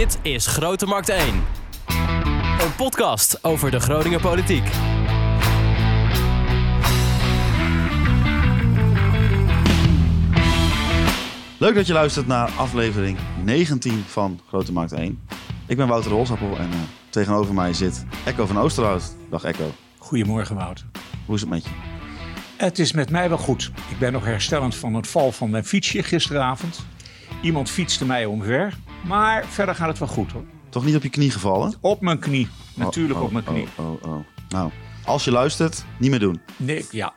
Dit is Grote Markt 1. Een podcast over de Groninger politiek. Leuk dat je luistert naar aflevering 19 van Grote Markt 1. Ik ben Wouter Rolsappel en uh, tegenover mij zit Echo van Oosterhout. Dag Echo. Goedemorgen Wouter. Hoe is het met je? Het is met mij wel goed. Ik ben nog herstellend van het val van mijn fietsje gisteravond. Iemand fietste mij omver, maar verder gaat het wel goed hoor. Toch niet op je knie gevallen? Op mijn knie, natuurlijk Oh, oh, op mijn knie. Oh, oh, oh. Nou, als je luistert, niet meer doen. Nee, ja,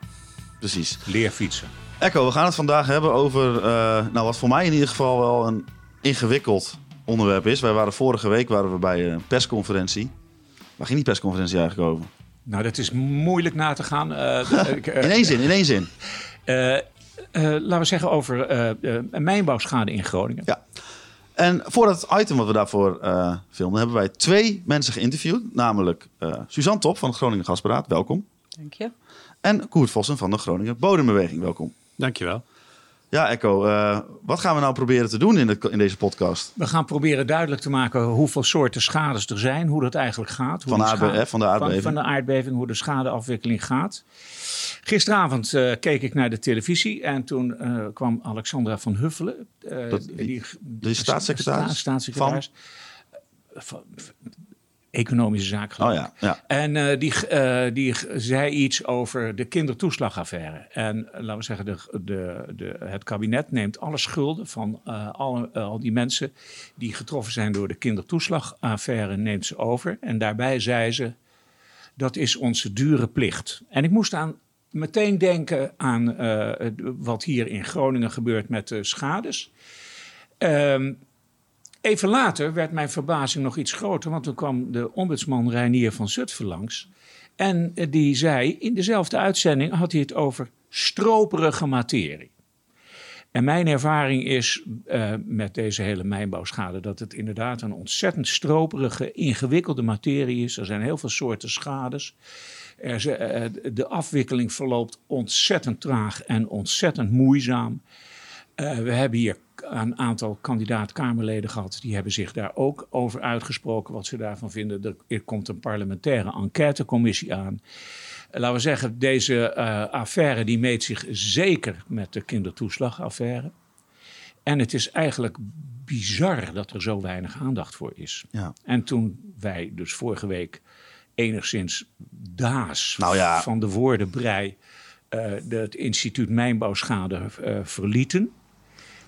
Precies. leer fietsen. Echo, we gaan het vandaag hebben over, eh, nou wat voor mij in ieder geval wel een ingewikkeld onderwerp is. Wij waren vorige week waren we bij een persconferentie. Waar ging die persconferentie eigenlijk over? Nou, dat is moeilijk na te gaan. Eh, In één zin, in één zin. eh, laten we zeggen over eh, eh, mijnbouwschade in Groningen. Ja. En voor het item wat we daarvoor eh filmen, hebben wij twee mensen geïnterviewd. Namelijk eh, Suzanne Top van het Groningen Gasberaad, welkom. Dank je. En Koert Vossen van de Groningen Bodembeweging, welkom. Dankjewel. Ja, Echo, eh, wat gaan we nou proberen te doen in, de, in deze podcast? We gaan proberen duidelijk te maken hoeveel soorten schades er zijn, hoe dat eigenlijk gaat. Hoe Van de die aardbe- schade- hè, van de aardbeving. Van, de aardbeving, hoe de schadeafwikkeling gaat. Gisteravond eh, keek ik naar de televisie en toen eh, kwam Alexandra van Huffelen. Dat- die, staatssecretaris? sta- staatssecretaris. Van? Economische. Oh geloof ik. ja, ja. En eh, die, eh, die zei iets over de kindertoeslagaffaire. En eh, laten we zeggen, de, de, de, het kabinet neemt alle schulden van alle, al die mensen die getroffen zijn door de kindertoeslagaffaire, neemt ze over. En daarbij zei ze, dat is onze dure plicht. En ik moest aan, meteen denken aan wat hier in Groningen gebeurt met de schades. Ehm, Even later werd mijn verbazing nog iets groter, want toen kwam de ombudsman Reinier van Zutphen langs. En eh, die zei, in dezelfde uitzending had hij het over stroperige materie. En mijn ervaring is eh, met deze hele mijnbouwschade dat het inderdaad een ontzettend stroperige, ingewikkelde materie is. Er zijn heel veel soorten schades. Er eh, de afwikkeling verloopt ontzettend traag en ontzettend moeizaam. We hebben hier een aantal kandidaat-Kamerleden gehad. Die hebben zich daar ook over uitgesproken wat ze daarvan vinden. Er, komt een parlementaire enquêtecommissie aan. Laten we zeggen, deze eh, affaire die meet zich zeker met de kindertoeslagaffaire. En het is eigenlijk bizar dat er zo weinig aandacht voor is. Ja. En toen wij dus vorige week enigszins daas Nou ja. van de woordenbrei de- het instituut Mijnbouwschade eh, verlieten.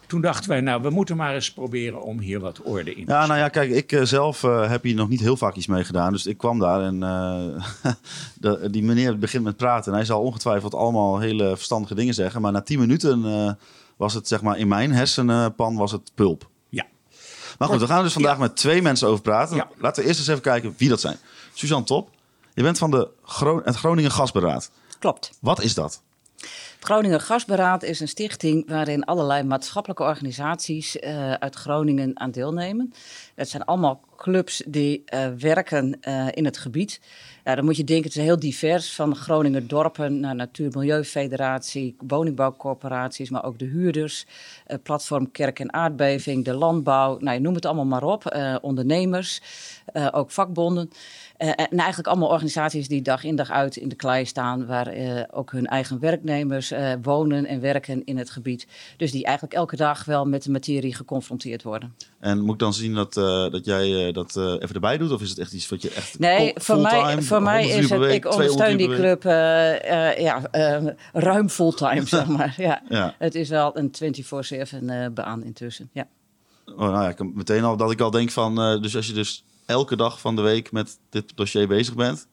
Toen dachten wij, nou, we moeten maar eens proberen om hier wat orde in te Ja, nou ja, kijk, ik eh, zelf eh, heb hier nog niet heel vaak iets mee gedaan. Dus ik kwam daar en eh, de, die meneer begint met praten. En hij zal ongetwijfeld allemaal hele verstandige dingen zeggen. Maar na tien minuten eh, was het, zeg maar, in mijn hersenpan was het pulp. Ja. Maar goed, we gaan er dus vandaag Ja. met twee mensen over praten. Ja. Laten we eerst eens even kijken wie dat zijn. Suzanne Top, je bent van de het Groningen Gasberaad. Klopt. Wat is dat? Groningen Gasberaad is een stichting waarin allerlei maatschappelijke organisaties eh, uit Groningen aan deelnemen. Het zijn allemaal clubs die eh, werken eh, in het gebied. Dan moet je denken, het is heel divers, van Groninger dorpen naar Natuur- Milieufederatie, woningbouwcorporaties, maar ook de huurders, platform Kerk en Aardbeving, de landbouw, nou, noem het allemaal maar op, ondernemers, ook vakbonden. En eigenlijk allemaal organisaties die dag in dag uit in de klei staan, waar ook hun eigen werknemers eh, wonen en werken in het gebied. Dus die eigenlijk elke dag wel met de materie geconfronteerd worden. En moet ik dan zien dat, eh, dat jij eh, dat even erbij doet? Of is het echt iets wat je echt Nee, voor mij, voor mij 100 uur is het, week, ik 200 ondersteun die club ja, ruim fulltime, zeg maar. Ja. Ja. Het is wel een 24-7 eh, baan intussen. Ja. Oh, nou ja, ik meteen al dat ik al denk van, dus als je dus elke dag van de week met dit dossier bezig bent,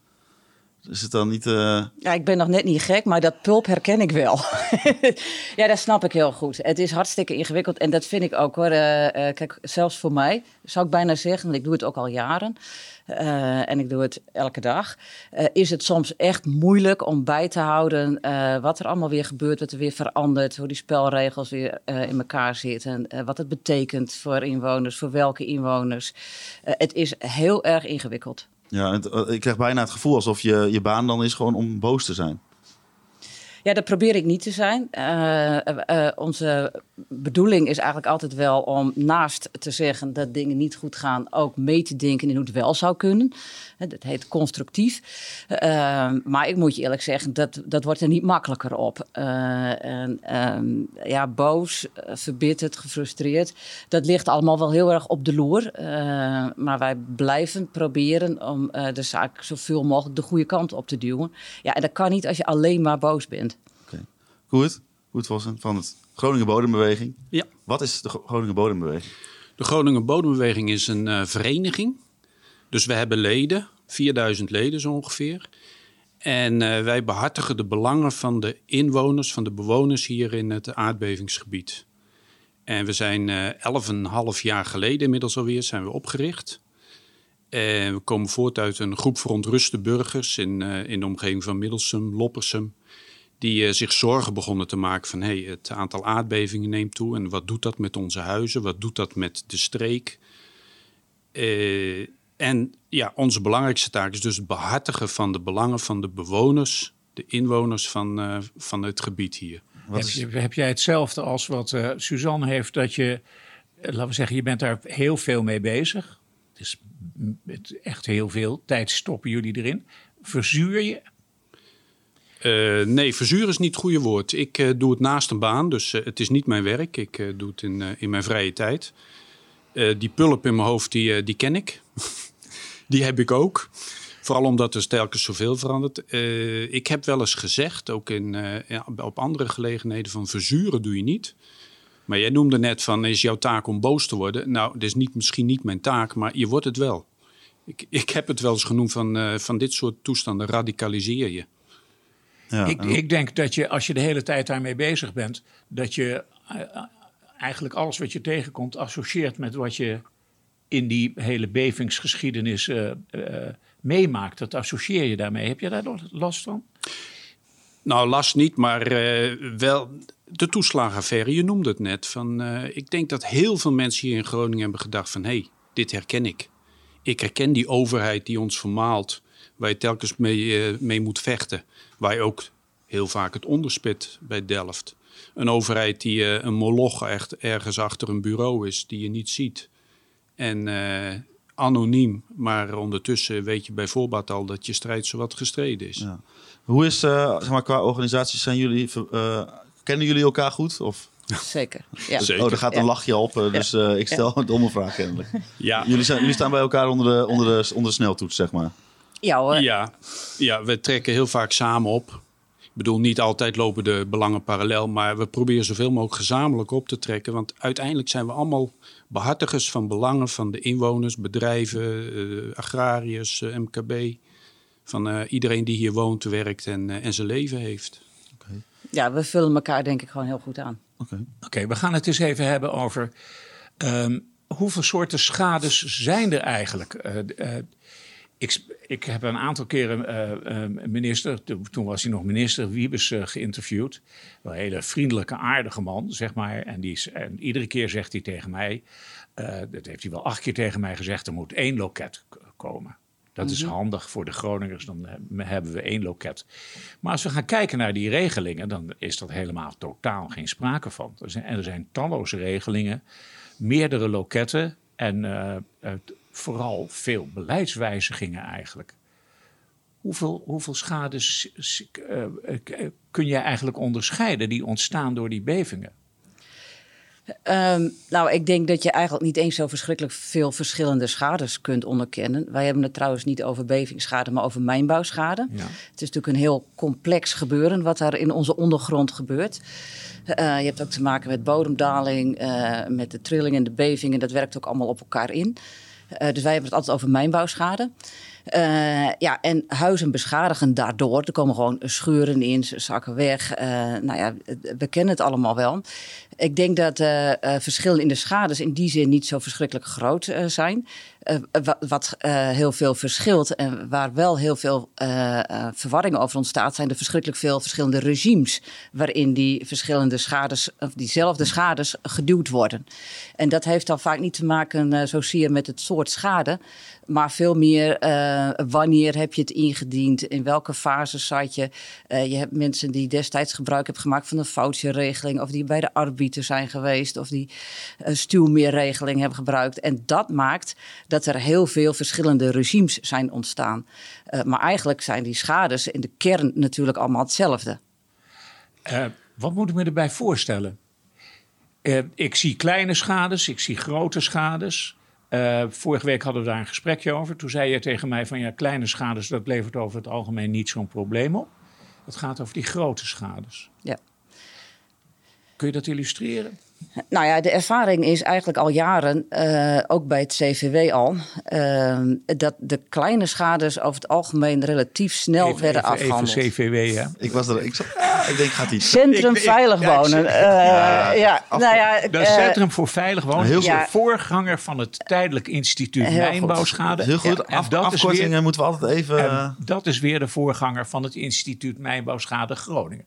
is het dan niet. eh, Ja, ik ben nog net niet gek, maar dat pulp herken ik wel. ja, dat snap ik heel goed. Het is hartstikke ingewikkeld en dat vind ik ook hoor. Eh, eh, kijk, zelfs voor mij zou ik bijna zeggen, want ik doe het ook al jaren. en ik doe het elke dag. is het soms echt moeilijk om bij te houden wat er allemaal weer gebeurt, wat er weer verandert, hoe die spelregels weer in elkaar zitten, wat het betekent voor inwoners, voor welke inwoners. Het is heel erg ingewikkeld. Ja, eh, ik krijg bijna het gevoel alsof je, je baan dan is gewoon om boos te zijn. Ja, dat probeer ik niet te zijn. Uh, onze bedoeling is eigenlijk altijd wel om naast te zeggen dat dingen niet goed gaan, ook mee te denken in hoe het wel zou kunnen. Dat heet constructief. Uh, maar ik moet je eerlijk zeggen, dat, dat wordt er niet makkelijker op. En, uh, ja, boos, verbitterd, gefrustreerd. Dat ligt allemaal wel heel erg op de loer. maar wij blijven proberen om de zaak zoveel mogelijk de goede kant op te duwen. Ja, en dat kan niet als je alleen maar boos bent. Goed. Goed, Vossen, van het Groningen Bodembeweging. Ja. Wat is de Groningen Bodembeweging? De Groningen Bodembeweging is een uh, vereniging. Dus we hebben leden, 4000 leden zo ongeveer. En uh, wij behartigen de belangen van de inwoners, van de bewoners hier in het aardbevingsgebied. En we zijn uh, 11,5 jaar geleden inmiddels alweer zijn we opgericht. En we komen voort uit een groep verontruste burgers in, uh, in de omgeving van Middelsum, Loppersum die uh, zich zorgen begonnen te maken van hey, het aantal aardbevingen neemt toe en wat doet dat met onze huizen, wat doet dat met de streek. Uh, en ja, onze belangrijkste taak is dus het behartigen van de belangen van de bewoners, de inwoners van, uh, van het gebied hier. Heb, je, heb, jij hetzelfde als wat Suzanne heeft, dat je, laten we zeggen, je bent daar heel veel mee bezig. Het is echt heel veel. Tijd stoppen jullie erin. Verzuur je uh, nee, verzuren is niet het goede woord. Ik uh, doe het naast een baan, dus uh, het is niet mijn werk. Ik doe het in, in mijn vrije tijd. die pulp in mijn hoofd, die, die ken ik. die heb ik ook. Vooral omdat er telkens zoveel verandert. ik heb wel eens gezegd, ook in, op andere gelegenheden, van verzuren doe je niet. Maar jij noemde net van, is jouw taak om boos te worden? Nou, dat is niet, misschien niet mijn taak, maar je wordt het wel. Ik, ik heb het wel eens genoemd van, van dit soort toestanden radicaliseer je. Ja, ik, ik, denk dat je, als je de hele tijd daarmee bezig bent, dat je uh, eigenlijk alles wat je tegenkomt associeert met wat je in die hele bevingsgeschiedenis uh, uh, meemaakt. Dat associeer je daarmee. Heb je daar last van? Nou, last niet, maar wel de toeslagenaffaire. Je noemde het net. Van, ik denk dat heel veel mensen hier in Groningen hebben gedacht van... hé, hey, dit herken ik. Ik herken die overheid die ons vermaalt waar je telkens mee, mee moet vechten. Waar je ook heel vaak het onderspit bij Delft. Een overheid die uh, een moloch echt ergens achter een bureau is, die je niet ziet. En uh, anoniem, maar ondertussen weet je bijvoorbeeld al dat je strijd zowat gestreden is. Ja. Hoe is, uh, zeg maar, qua organisatie, zijn jullie, kennen jullie elkaar goed? Of? Zeker. Ja. Zeker. Oh, er gaat een lachje op, dus ja. ik stel een domme vraag kennelijk. Ja. Jullie, zijn, jullie staan bij elkaar onder de, onder de, onder de sneltoets, zeg maar. Ja hoor. Ja, ja, we trekken heel vaak samen op. Ik bedoel, niet altijd lopen de belangen parallel, maar we proberen zoveel mogelijk gezamenlijk op te trekken. Want uiteindelijk zijn we allemaal behartigers van belangen van de inwoners, bedrijven, uh, agrariërs, uh, eh, MKB. Van uh, iedereen die hier woont, werkt en, en zijn leven heeft. Okay. Ja, we vullen elkaar denk ik gewoon heel goed aan. Oké, okay. okay, we gaan het eens even hebben over um, hoeveel soorten schades zijn er eigenlijk? Ik, ik heb een aantal keren uh, minister, toen was hij nog minister, Wiebes uh, geïnterviewd. Wel een hele vriendelijke, aardige man, zeg maar. En, die, en iedere keer zegt hij tegen mij, dat heeft hij wel acht keer tegen mij gezegd, er moet één loket komen. Dat is mhm. handig voor de Groningers, dan hebben we één loket. Maar als we gaan kijken naar die regelingen, dan is dat helemaal totaal geen sprake van. Er zijn, en er zijn talloze regelingen, meerdere loketten en vooral veel beleidswijzigingen eigenlijk. Hoeveel, hoeveel schades uh, kun je eigenlijk onderscheiden die ontstaan door die bevingen? Um, nou, ik denk dat je eigenlijk niet eens zo verschrikkelijk veel verschillende schades kunt onderkennen. Wij hebben het trouwens niet over bevingsschade, maar over mijnbouwschade. Ja. Het is natuurlijk een heel complex gebeuren wat daar in onze ondergrond gebeurt. Uh, je hebt ook te maken met bodemdaling, uh, met de trilling en de bevingen. Dat werkt ook allemaal op elkaar in. Uh, dus wij hebben het altijd over mijnbouwschade. Uh, ja, en huizen beschadigen daardoor. Er komen gewoon schuren in, zakken weg. Uh, nou ja, we kennen het allemaal wel. Ik denk dat verschillen in de schades in die zin niet zo verschrikkelijk groot zijn. Wat, wat heel veel verschilt en waar wel heel veel verwarring over ontstaat, zijn de verschrikkelijk veel verschillende regimes waarin die verschillende schades, of diezelfde schades geduwd worden. En dat heeft dan vaak niet te maken zozeer met het soort schade, maar veel meer wanneer heb je het ingediend, in welke fase zat je. je hebt mensen die destijds gebruik hebben gemaakt van een foutje-regeling of die bij de arbiter zijn geweest of die een stuwmeerregeling hebben gebruikt. En dat maakt dat er heel veel verschillende regimes zijn ontstaan. Uh, maar eigenlijk zijn die schades in de kern natuurlijk allemaal hetzelfde. Uh, wat moet ik me erbij voorstellen? Uh, ik zie kleine schades, ik zie grote schades. vorige week hadden we daar een gesprekje over. Toen zei je tegen mij van ja, kleine schades, dat levert over het algemeen niet zo'n probleem op. Het gaat over die grote schades. Ja. Kun je dat illustreren? Nou ja, de ervaring is eigenlijk al jaren, uh, ook bij het CVW al, uh, dat de kleine schades over het algemeen relatief snel even, werden even, afgehandeld. Even CVW, hè? Ik was er, ik, zat, ik denk gaat iets. Centrum Ik- ik- Veilig ja, ik Wonen. eh, Ja, ja, af- nou ja, Dat eh, Centrum voor Veilig Wonen Heel is de voorganger van het Tijdelijk Instituut Heel goed. Mijnbouwschade. Heel goed. En Af, dat is afkortingen weer- moeten we altijd even. En eh, dat is weer de voorganger van het Instituut Mijnbouwschade Groningen.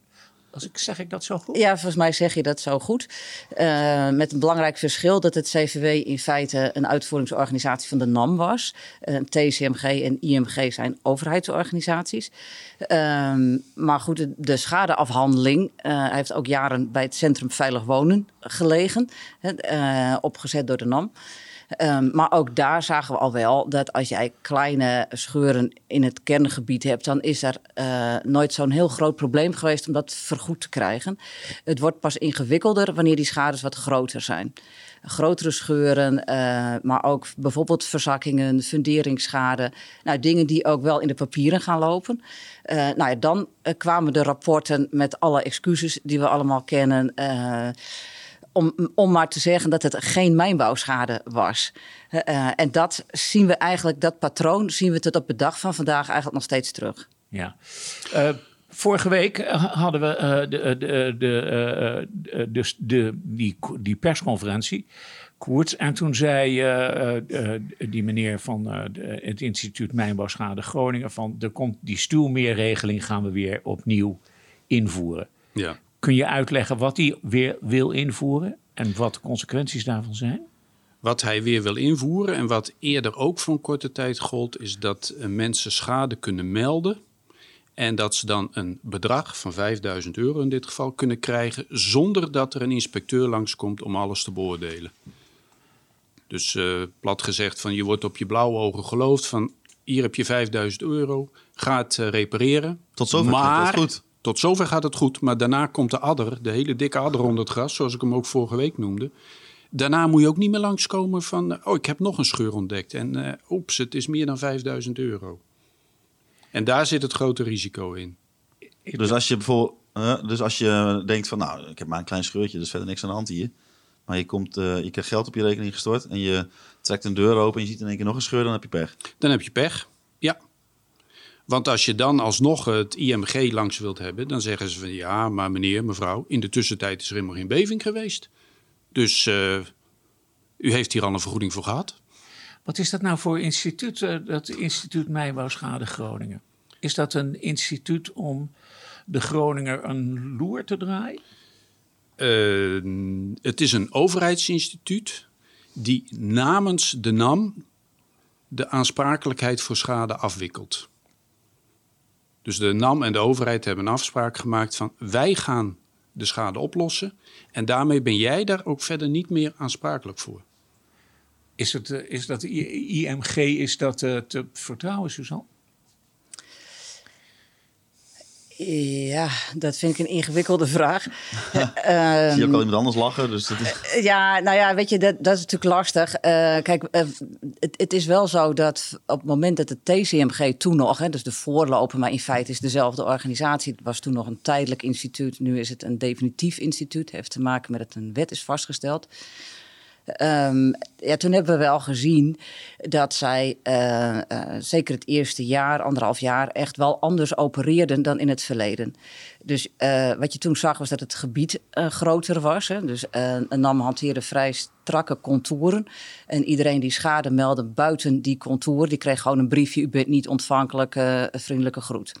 Als ik, zeg ik dat zo goed? Ja, volgens mij zeg je dat zo goed. Eh, met een belangrijk verschil dat het CVW in feite een uitvoeringsorganisatie van de NAM was. Eh, TCMG en IMG zijn overheidsorganisaties. Ehm, maar goed, de, de schadeafhandeling eh, heeft ook jaren bij het Centrum Veilig Wonen gelegen, opgezet door de NAM. Um, maar ook daar zagen we al wel dat als jij kleine scheuren in het kerngebied hebt, dan is er uh, nooit zo'n heel groot probleem geweest om dat vergoed te krijgen. Het wordt pas ingewikkelder wanneer die schades wat groter zijn. Grotere scheuren, uh, maar ook bijvoorbeeld verzakkingen, funderingsschade. Nou, dingen die ook wel in de papieren gaan lopen. Uh, nou ja, dan kwamen de rapporten met alle excuses die we allemaal kennen om, om maar te zeggen dat het geen mijnbouwschade was. Uh, en dat zien we eigenlijk, dat patroon zien we tot op de dag van vandaag eigenlijk nog steeds terug. Ja. Uh, vorige week hadden we uh, de, de, de, de, de, die, die persconferentie. Koerts. En toen zei die meneer van het instituut Mijnbouwschade Groningen... van er komt die stuwmeerregeling gaan we weer opnieuw invoeren. Ja. Kun je uitleggen wat hij weer wil invoeren en wat de consequenties daarvan zijn? Wat hij weer wil invoeren en wat eerder ook voor een korte tijd gold, is dat mensen schade kunnen melden. En dat ze dan een bedrag van 5000 euro in dit geval kunnen krijgen, zonder dat er een inspecteur langskomt om alles te beoordelen. Dus uh, plat gezegd, van je wordt op je blauwe ogen geloofd van hier heb je 5000 euro, ga het uh, repareren. Tot zover maar, goed. Tot zover gaat het goed, maar daarna komt de adder, de hele dikke adder onder het gras, zoals ik hem ook vorige week noemde. Daarna moet je ook niet meer langskomen van, oh ik heb nog een scheur ontdekt en uh, oeps, het is meer dan 5000 euro. En daar zit het grote risico in. Dus als je bijvoorbeeld, uh, dus als je denkt van, nou ik heb maar een klein scheurtje, dus verder niks aan de hand hier. Maar je, komt, uh, je krijgt geld op je rekening gestort en je trekt een deur open en je ziet in één keer nog een scheur, dan heb je pech. Dan heb je pech. Want als je dan alsnog het IMG langs wilt hebben, dan zeggen ze van ja, maar meneer, mevrouw, in de tussentijd is er helemaal geen beving geweest. Dus uh, u heeft hier al een vergoeding voor gehad. Wat is dat nou voor instituut, uh, dat instituut Mijnbouwschade Groningen? Is dat een instituut om de Groninger een loer te draaien? Uh, het is een overheidsinstituut die namens de NAM de aansprakelijkheid voor schade afwikkelt. Dus de NAM en de overheid hebben een afspraak gemaakt van wij gaan de schade oplossen. En daarmee ben jij daar ook verder niet meer aansprakelijk voor. Is, het, is dat IMG, is dat uh, te vertrouwen, Suzanne? Ja, dat vind ik een ingewikkelde vraag. um, Zie je ook al iemand anders lachen? Dus dat is... Ja, nou ja, weet je, dat, dat is natuurlijk lastig. Uh, kijk, uh, het, het, is wel zo dat op het moment dat het TCMG toen nog, hè, dus de voorloper, maar in feite is dezelfde organisatie. Het was toen nog een tijdelijk instituut, nu is het een definitief instituut. Heeft te maken met dat een wet is vastgesteld. Ehm, ja, toen hebben we wel gezien dat zij, uh, uh, zeker het eerste jaar, anderhalf jaar, echt wel anders opereerden dan in het verleden. Dus uh, wat je toen zag was dat het gebied groter was. Hè? Dus een NAM hanteerde vrij strakke contouren. En iedereen die schade meldde buiten die contour, die kreeg gewoon een briefje: U bent niet ontvankelijk, vriendelijke groet.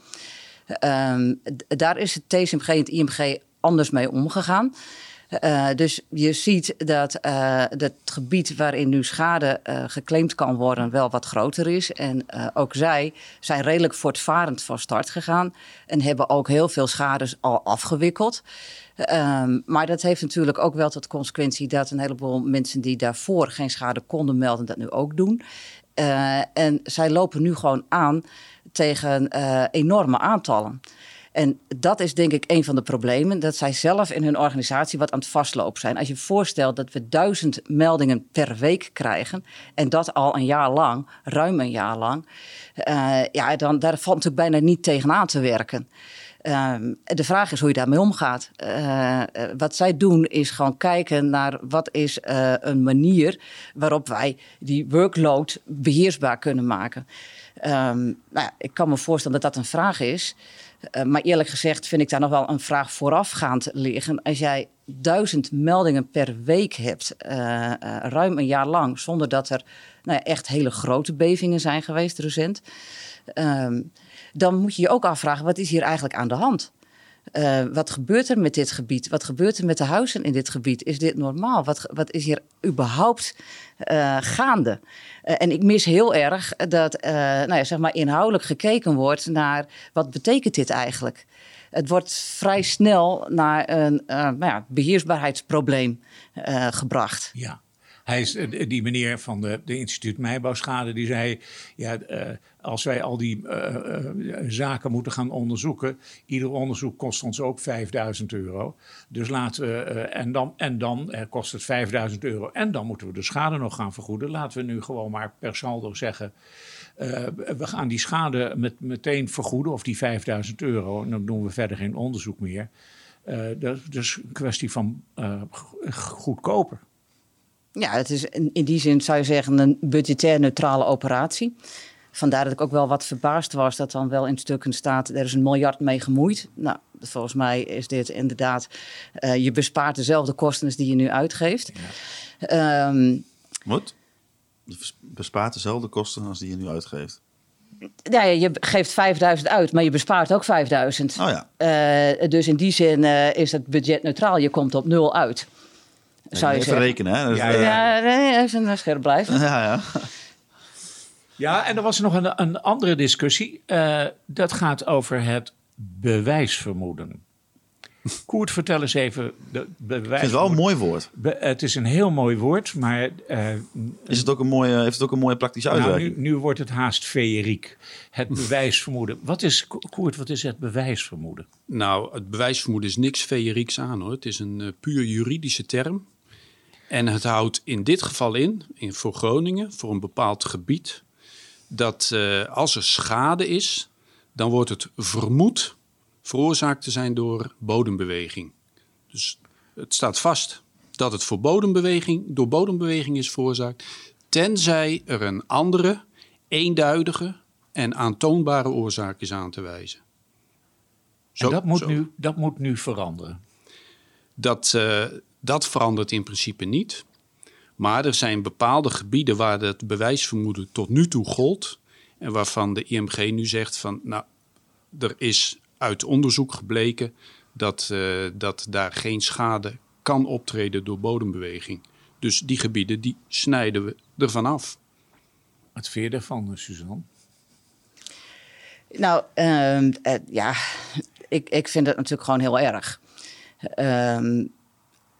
Um, daar is het TCMG en het IMG anders mee omgegaan. Uh, dus je ziet dat uh, het gebied waarin nu schade uh, geclaimd kan worden wel wat groter is. En ook zij zijn redelijk voortvarend van start gegaan en hebben ook heel veel schades al afgewikkeld. Um, maar dat heeft natuurlijk ook wel tot consequentie dat een heleboel mensen die daarvoor geen schade konden melden, dat nu ook doen. en zij lopen nu gewoon aan tegen enorme aantallen. En dat is denk ik een van de problemen, dat zij zelf in hun organisatie wat aan het vastlopen zijn. Als je voorstelt dat we duizend meldingen per week krijgen en dat al een jaar lang, ruim een jaar lang, uh, ja, dan daar valt natuurlijk bijna niet tegenaan te werken. Uh, de vraag is hoe je daarmee omgaat. Uh, wat zij doen is gewoon kijken naar wat is een manier waarop wij die workload beheersbaar kunnen maken. Um, nou ja, ik kan me voorstellen dat dat een vraag is. Uh, maar eerlijk gezegd vind ik daar nog wel een vraag voorafgaand liggen. Als jij duizend meldingen per week hebt, uh, uh, ruim een jaar lang, zonder dat er nou echt hele grote bevingen zijn geweest recent, ehm, dan moet je je ook afvragen, wat is hier eigenlijk aan de hand? Uh, wat gebeurt er met dit gebied? Wat gebeurt er met de huizen in dit gebied? Is dit normaal? Wat, wat is hier überhaupt uh, gaande? Uh, en ik mis heel erg dat nou ja, zeg maar inhoudelijk gekeken wordt naar wat betekent dit eigenlijk? Het wordt vrij snel naar een nou ja, beheersbaarheidsprobleem gebracht. Ja. Hij is, die meneer van de, de instituut Mijbouwschade, die zei... Ja, als wij al die uh, uh, zaken moeten gaan onderzoeken... ieder onderzoek kost ons ook 5000 euro. Dus laten we... en dan, en dan kost het 5000 euro. En dan moeten we de schade nog gaan vergoeden. Laten we nu gewoon maar per saldo zeggen... we gaan die schade met, meteen vergoeden, of die 5000 euro. En dan doen we verder geen onderzoek meer. dat is dus een kwestie van goedkoper. Ja, het is in die zin zou je zeggen een budgetair neutrale operatie. Vandaar dat ik ook wel wat verbaasd was dat dan wel in stukken staat... er is een miljard mee gemoeid. Nou, volgens mij is dit inderdaad... Uh, je bespaart dezelfde kosten als die je nu uitgeeft. Ja. Um, Wat? Je bespaart dezelfde kosten als die je nu uitgeeft? Ja, je geeft 5000 uit, maar je bespaart ook 5000. Oh ja. Uh, dus in die zin uh, is het budget neutraal. Je komt op nul uit. Zou je even rekenen, hè? Dus, ja, ja. ja, even scherp blijven. Ja, ja. Ja, en er was nog een, een andere discussie. Uh, dat gaat over het bewijsvermoeden. Koert, vertel eens even. De bewijs Ik vind het wel een mooi woord. Be het is een heel mooi woord, maar... Uh, is het ook een mooie, heeft het ook een mooie praktische uitwerking? Nou, nu, nu wordt het haast feeriek. Het bewijsvermoeden. Wat is, Koert, wat is het bewijsvermoeden? Nou, het bewijsvermoeden is niks feerieks aan hoor. Het is een uh, puur juridische term. En het houdt in dit geval in, in voor Groningen, voor een bepaald gebied, dat uh, als er schade is, dan wordt het vermoed veroorzaakt te zijn door bodembeweging. Dus het staat vast dat het voor bodembeweging, door bodembeweging is veroorzaakt, tenzij er een andere, eenduidige en aantoonbare oorzaak is aan te wijzen. Zo, en dat moet, nu, dat moet nu veranderen. Dat, uh, dat verandert in principe niet. Maar er zijn bepaalde gebieden waar het bewijsvermoeden tot nu toe gold. En waarvan de IMG nu zegt van, nou, er is uit onderzoek gebleken dat, uh, dat daar geen schade kan optreden door bodembeweging. Dus die gebieden, die snijden we ervan af. Wat vind je ervan, Suzanne? Nou, uh, uh, ja, ik, ik vind het natuurlijk gewoon heel erg. Uh,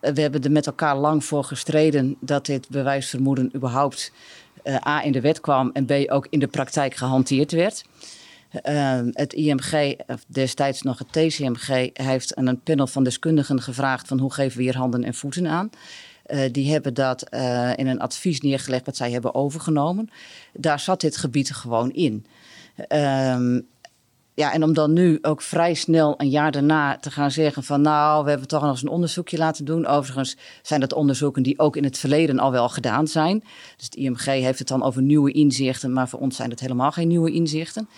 we hebben er met elkaar lang voor gestreden dat dit bewijsvermoeden überhaupt uh, A in de wet kwam en B ook in de praktijk gehanteerd werd. Uh, het IMG, destijds nog het TCMG, heeft aan een panel van deskundigen gevraagd van hoe geven we hier handen en voeten aan. Uh, die hebben dat in een advies neergelegd wat zij hebben overgenomen. Daar zat dit gebied gewoon in. Um, ja, en om dan nu ook vrij snel een jaar daarna te gaan zeggen van nou, we hebben toch nog eens een onderzoekje laten doen. Overigens zijn dat onderzoeken die ook in het verleden al wel gedaan zijn. Dus het IMG heeft het dan over nieuwe inzichten, maar voor ons zijn het helemaal geen nieuwe inzichten.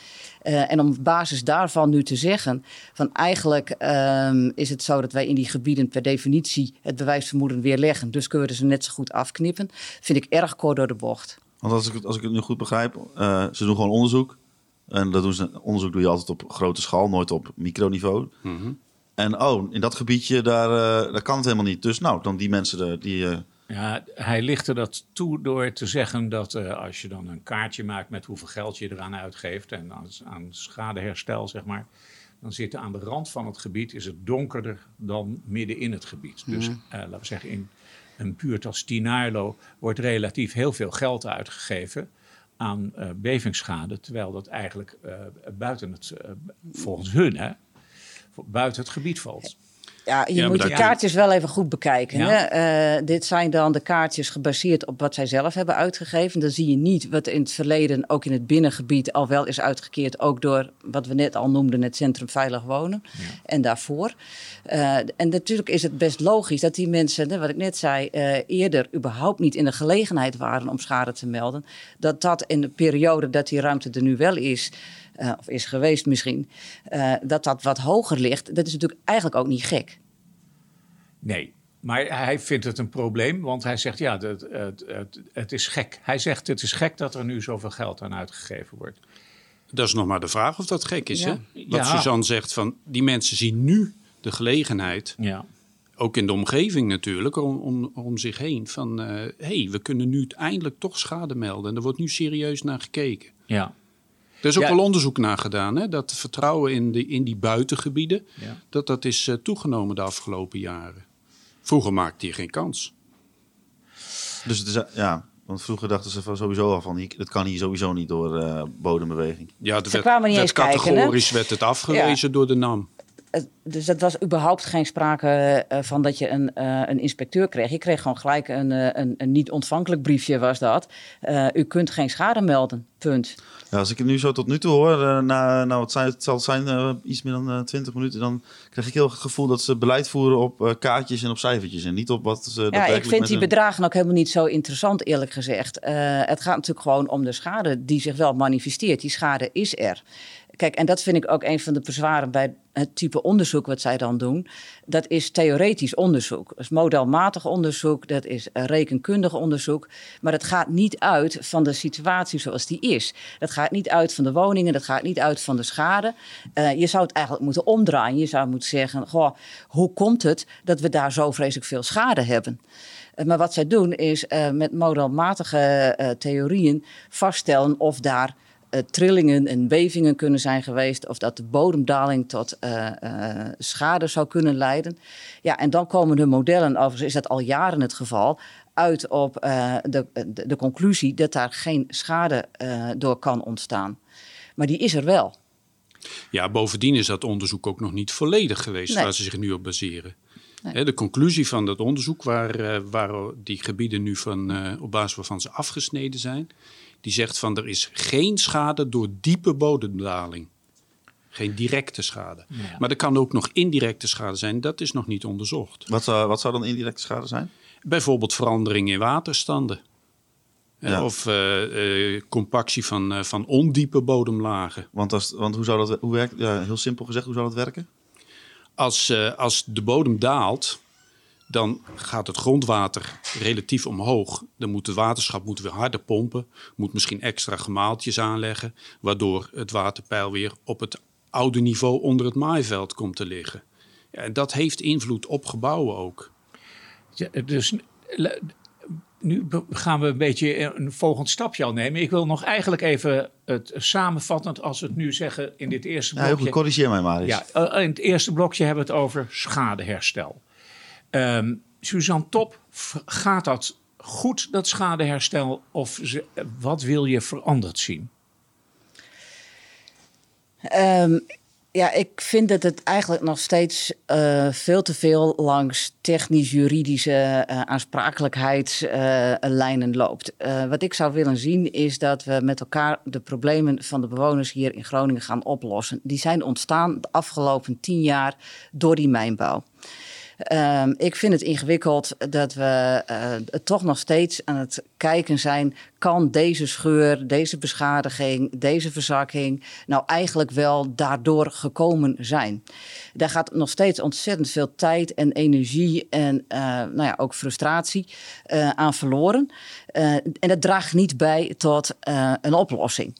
Uh, en om op basis daarvan nu te zeggen van eigenlijk um, is het zo dat wij in die gebieden per definitie het bewijsvermoeden weer leggen. Dus kunnen we ze net zo goed afknippen. Vind ik erg kort door de bocht. Want als ik het, als ik het nu goed begrijp, uh, ze doen gewoon onderzoek. En dat doen ze, onderzoek doe je altijd op grote schaal, nooit op microniveau. Mm -hmm. En oh, in dat gebiedje, daar, uh, daar kan het helemaal niet. Dus nou, dan die mensen die... Uh... Ja, hij lichtte dat toe door te zeggen dat uh, als je dan een kaartje maakt met hoeveel geld je eraan uitgeeft en aan, aan schadeherstel, zeg maar, dan zit aan de rand van het gebied is het donkerder dan midden in het gebied. Mm -hmm. Dus laten we zeggen, in een buurt als Tinarlo wordt relatief heel veel geld uitgegeven aan uh, bevingsschade, terwijl dat eigenlijk uh, buiten het, uh, volgens hun, hè, buiten het gebied valt. Ja, je ja, moet die kaartjes wel even goed bekijken. Ja. Hè? Uh, dit zijn dan de kaartjes gebaseerd op wat zij zelf hebben uitgegeven. Dan zie je niet wat in het verleden ook in het binnengebied al wel is uitgekeerd. Ook door wat we net al noemden, het Centrum Veilig Wonen. Ja. En daarvoor. Uh, en natuurlijk is het best logisch dat die mensen, wat ik net zei, uh, eerder überhaupt niet in de gelegenheid waren om schade te melden. Dat dat in de periode dat die ruimte er nu wel is. Uh, of is geweest misschien, uh, dat dat wat hoger ligt, dat is natuurlijk eigenlijk ook niet gek. Nee, maar hij vindt het een probleem, want hij zegt ja, het, het, het, het, is gek. Hij zegt het is gek dat er nu zoveel geld aan uitgegeven wordt. Dat is nog maar de vraag of dat gek is. Ja. Hè? Wat ja. Suzanne zegt, van die mensen zien nu de gelegenheid, ja. ook in de omgeving natuurlijk, om, om, om zich heen. Van hé, uh, hey, we kunnen nu eindelijk toch schade melden. En er wordt nu serieus naar gekeken. Ja. Er is ook ja. wel onderzoek naar gedaan, hè? dat vertrouwen in, de, in die buitengebieden, ja. dat dat is uh, toegenomen de afgelopen jaren. Vroeger maakte hij geen kans. Dus het is, ja, want vroeger dachten ze van sowieso al van, dat kan hier sowieso niet door uh, bodembeweging. Ja, ze werd, kwamen niet werd eens categorisch kijken, werd het afgewezen ja. door de NAM. Dus dat was überhaupt geen sprake uh, van dat je een, uh, een inspecteur kreeg. Je kreeg gewoon gelijk een, uh, een, een niet ontvankelijk briefje was dat. u kunt geen schade melden, punt. Ja, als ik het nu zo tot nu toe hoor, na, nou het, zijn, het zal zijn iets meer dan 20 minuten, dan krijg ik heel het gevoel dat ze beleid voeren op kaartjes en op cijfertjes en niet op wat ze. Ja, ik vind die bedragen ook helemaal niet zo interessant, eerlijk gezegd. het gaat natuurlijk gewoon om de schade die zich wel manifesteert. Die schade is er. Kijk, en dat vind ik ook een van de bezwaren bij het type onderzoek wat zij dan doen. Dat is theoretisch onderzoek. Dat is modelmatig onderzoek, dat is rekenkundig onderzoek. Maar dat gaat niet uit van de situatie zoals die is. Dat gaat niet uit van de woningen, dat gaat niet uit van de schade. Uh, je zou het eigenlijk moeten omdraaien. Je zou moeten zeggen, goh, hoe komt het dat we daar zo vreselijk veel schade hebben? Uh, maar wat zij doen is met modelmatige theorieën vaststellen of daar uh, trillingen en bevingen kunnen zijn geweest, of dat de bodemdaling tot uh, uh, schade zou kunnen leiden. Ja, en dan komen de modellen, overigens is dat al jaren het geval, uit op de, de, de, conclusie dat daar geen schade door kan ontstaan. Maar die is er wel. Ja, bovendien is dat onderzoek ook nog niet volledig geweest nee. waar ze zich nu op baseren. Nee. De conclusie van dat onderzoek, waar, waar die gebieden nu van, op basis waarvan ze afgesneden zijn, die zegt van er is geen schade door diepe bodemdaling. Geen directe schade. Ja. Maar er kan ook nog indirecte schade zijn. Dat is nog niet onderzocht. Wat zou, wat zou dan indirecte schade zijn? Bijvoorbeeld verandering in waterstanden. Ja. Of uh, uh, compactie van, uh, van ondiepe bodemlagen. Want, als, want hoe zou dat hoe werkt? Ja, heel simpel gezegd, hoe zou dat werken? Als, als de bodem daalt, dan gaat het grondwater relatief omhoog. Dan moet het waterschap moet weer harder pompen, moet misschien extra gemaaltjes aanleggen, waardoor het waterpeil weer op het oude niveau onder het maaiveld komt te liggen. En dat heeft invloed op gebouwen ook. Ja, dus nu gaan we een beetje een volgend stapje al nemen. Ik wil nog eigenlijk even het samenvattend, als we het nu zeggen in dit eerste blokje. Ja, goed, corrigeer mij maar eens. Ja, eh, in het eerste blokje hebben we het over schadeherstel. Um, Suzanne Top, gaat dat goed, dat schadeherstel? Of ze, wat wil je veranderd zien? Um, Ja, ik vind dat het eigenlijk nog steeds uh, veel te veel langs technisch-juridische uh, aansprakelijkheidslijnen uh, loopt. wat ik zou willen zien is dat we met elkaar de problemen van de bewoners hier in Groningen gaan oplossen. Die zijn ontstaan de afgelopen tien jaar door die mijnbouw. Um, ik vind het ingewikkeld dat we uh, toch nog steeds aan het kijken zijn. Kan deze scheur, deze beschadiging, deze verzakking nou eigenlijk wel daardoor gekomen zijn? Daar gaat nog steeds ontzettend veel tijd en energie en uh, nou ja, ook frustratie uh, aan verloren. en dat draagt niet bij tot een oplossing.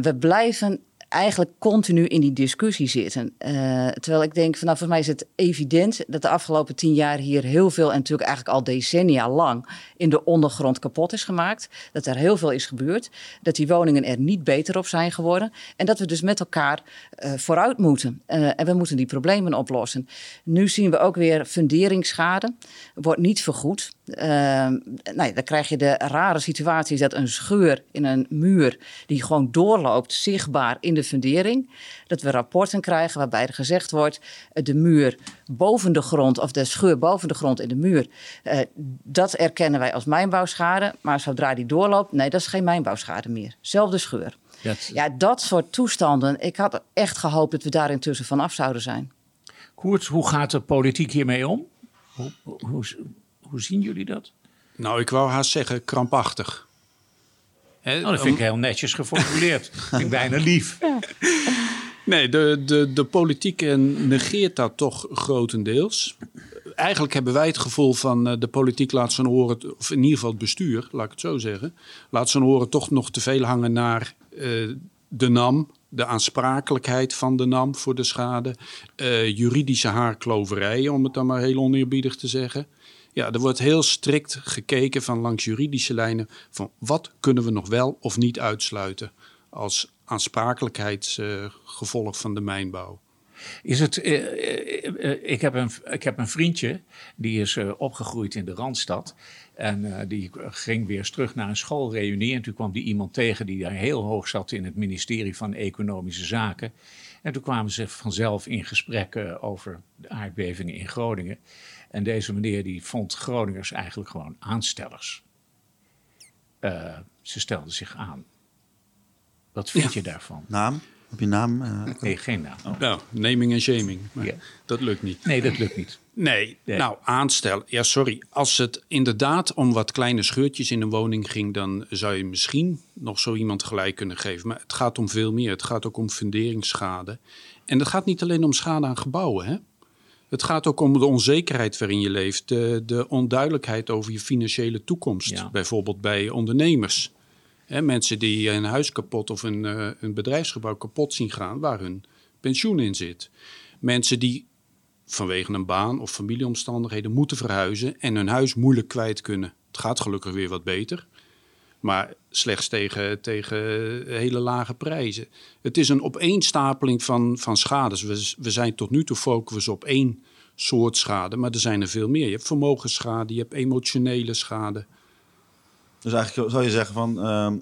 we blijven eigenlijk continu in die discussie zitten. Uh, terwijl ik denk, van, nou, voor mij is het evident dat de afgelopen tien jaar hier heel veel, en natuurlijk eigenlijk al decennia lang, in de ondergrond kapot is gemaakt. Dat er heel veel is gebeurd. Dat die woningen er niet beter op zijn geworden. En dat we dus met elkaar uh, vooruit moeten. Uh, en we moeten die problemen oplossen. Nu zien we ook weer funderingsschade. Wordt niet vergoed. Nou ja, dan krijg je de rare situatie dat een scheur in een muur die gewoon doorloopt, zichtbaar in de de fundering. Dat we rapporten krijgen waarbij er gezegd wordt: uh, de muur boven de grond of de scheur boven de grond in de muur, uh, dat erkennen wij als mijnbouwschade. Maar zodra die doorloopt, nee, dat is geen mijnbouwschade meer. Zelfde scheur. Ja, dat soort toestanden. Ik had echt gehoopt dat we daar intussen vanaf zouden zijn. Koert, hoe gaat de politiek hiermee om? Hoe, hoe, hoe zien jullie dat? Nou, ik wou haast zeggen krampachtig. He, oh, dat vind ik heel netjes geformuleerd. vind ik bijna lief. Nee, de, de, de politiek negeert dat toch grotendeels. Eigenlijk hebben wij het gevoel van uh, de politiek laat zijn oren, of in ieder geval het bestuur, laat ik het zo zeggen, laat zijn oren toch nog te veel hangen naar uh, de NAM, de aansprakelijkheid van de NAM voor de schade, uh, juridische haarkloverij, om het dan maar heel oneerbiedig te zeggen. Ja, er wordt heel strikt gekeken van langs juridische lijnen van wat kunnen we nog wel of niet uitsluiten als aansprakelijkheidsgevolg van de mijnbouw. Is het, uh, uh, ik, heb een, ik heb een vriendje die is opgegroeid in de Randstad. En die ging weer eens terug naar een schoolreunie. En toen kwam die iemand tegen die daar heel hoog zat in het ministerie van Economische Zaken. En toen kwamen ze vanzelf in gesprek over de aardbevingen in Groningen. En deze meneer die vond Groningers eigenlijk gewoon aanstellers. Uh, ze stelden zich aan. Wat vind je daarvan? Naam? Heb je naam? Uh, nee, geen naam. Oh. Nou, naming en shaming. Ja. Dat lukt niet. Nee, dat lukt niet. Nee, nee, nou, aanstellen. Ja, sorry. Als het inderdaad om wat kleine scheurtjes in een woning ging, dan zou je misschien nog zo iemand gelijk kunnen geven. Maar het gaat om veel meer. Het gaat ook om funderingsschade. En het gaat niet alleen om schade aan gebouwen. Hè? Het gaat ook om de onzekerheid waarin je leeft, de, de onduidelijkheid over je financiële toekomst, bijvoorbeeld bij ondernemers. mensen die een huis kapot of een, uh, een bedrijfsgebouw kapot zien gaan waar hun pensioen in zit. Mensen die vanwege een baan of familieomstandigheden moeten verhuizen en hun huis moeilijk kwijt kunnen. Het gaat gelukkig weer wat beter, maar slechts tegen, tegen hele lage prijzen. Het is een opeenstapeling van, van schades. We, we zijn tot nu toe focussen op één soort schade, maar er zijn er veel meer. Je hebt vermogensschade, je hebt emotionele schade. Dus eigenlijk zou je zeggen van uh,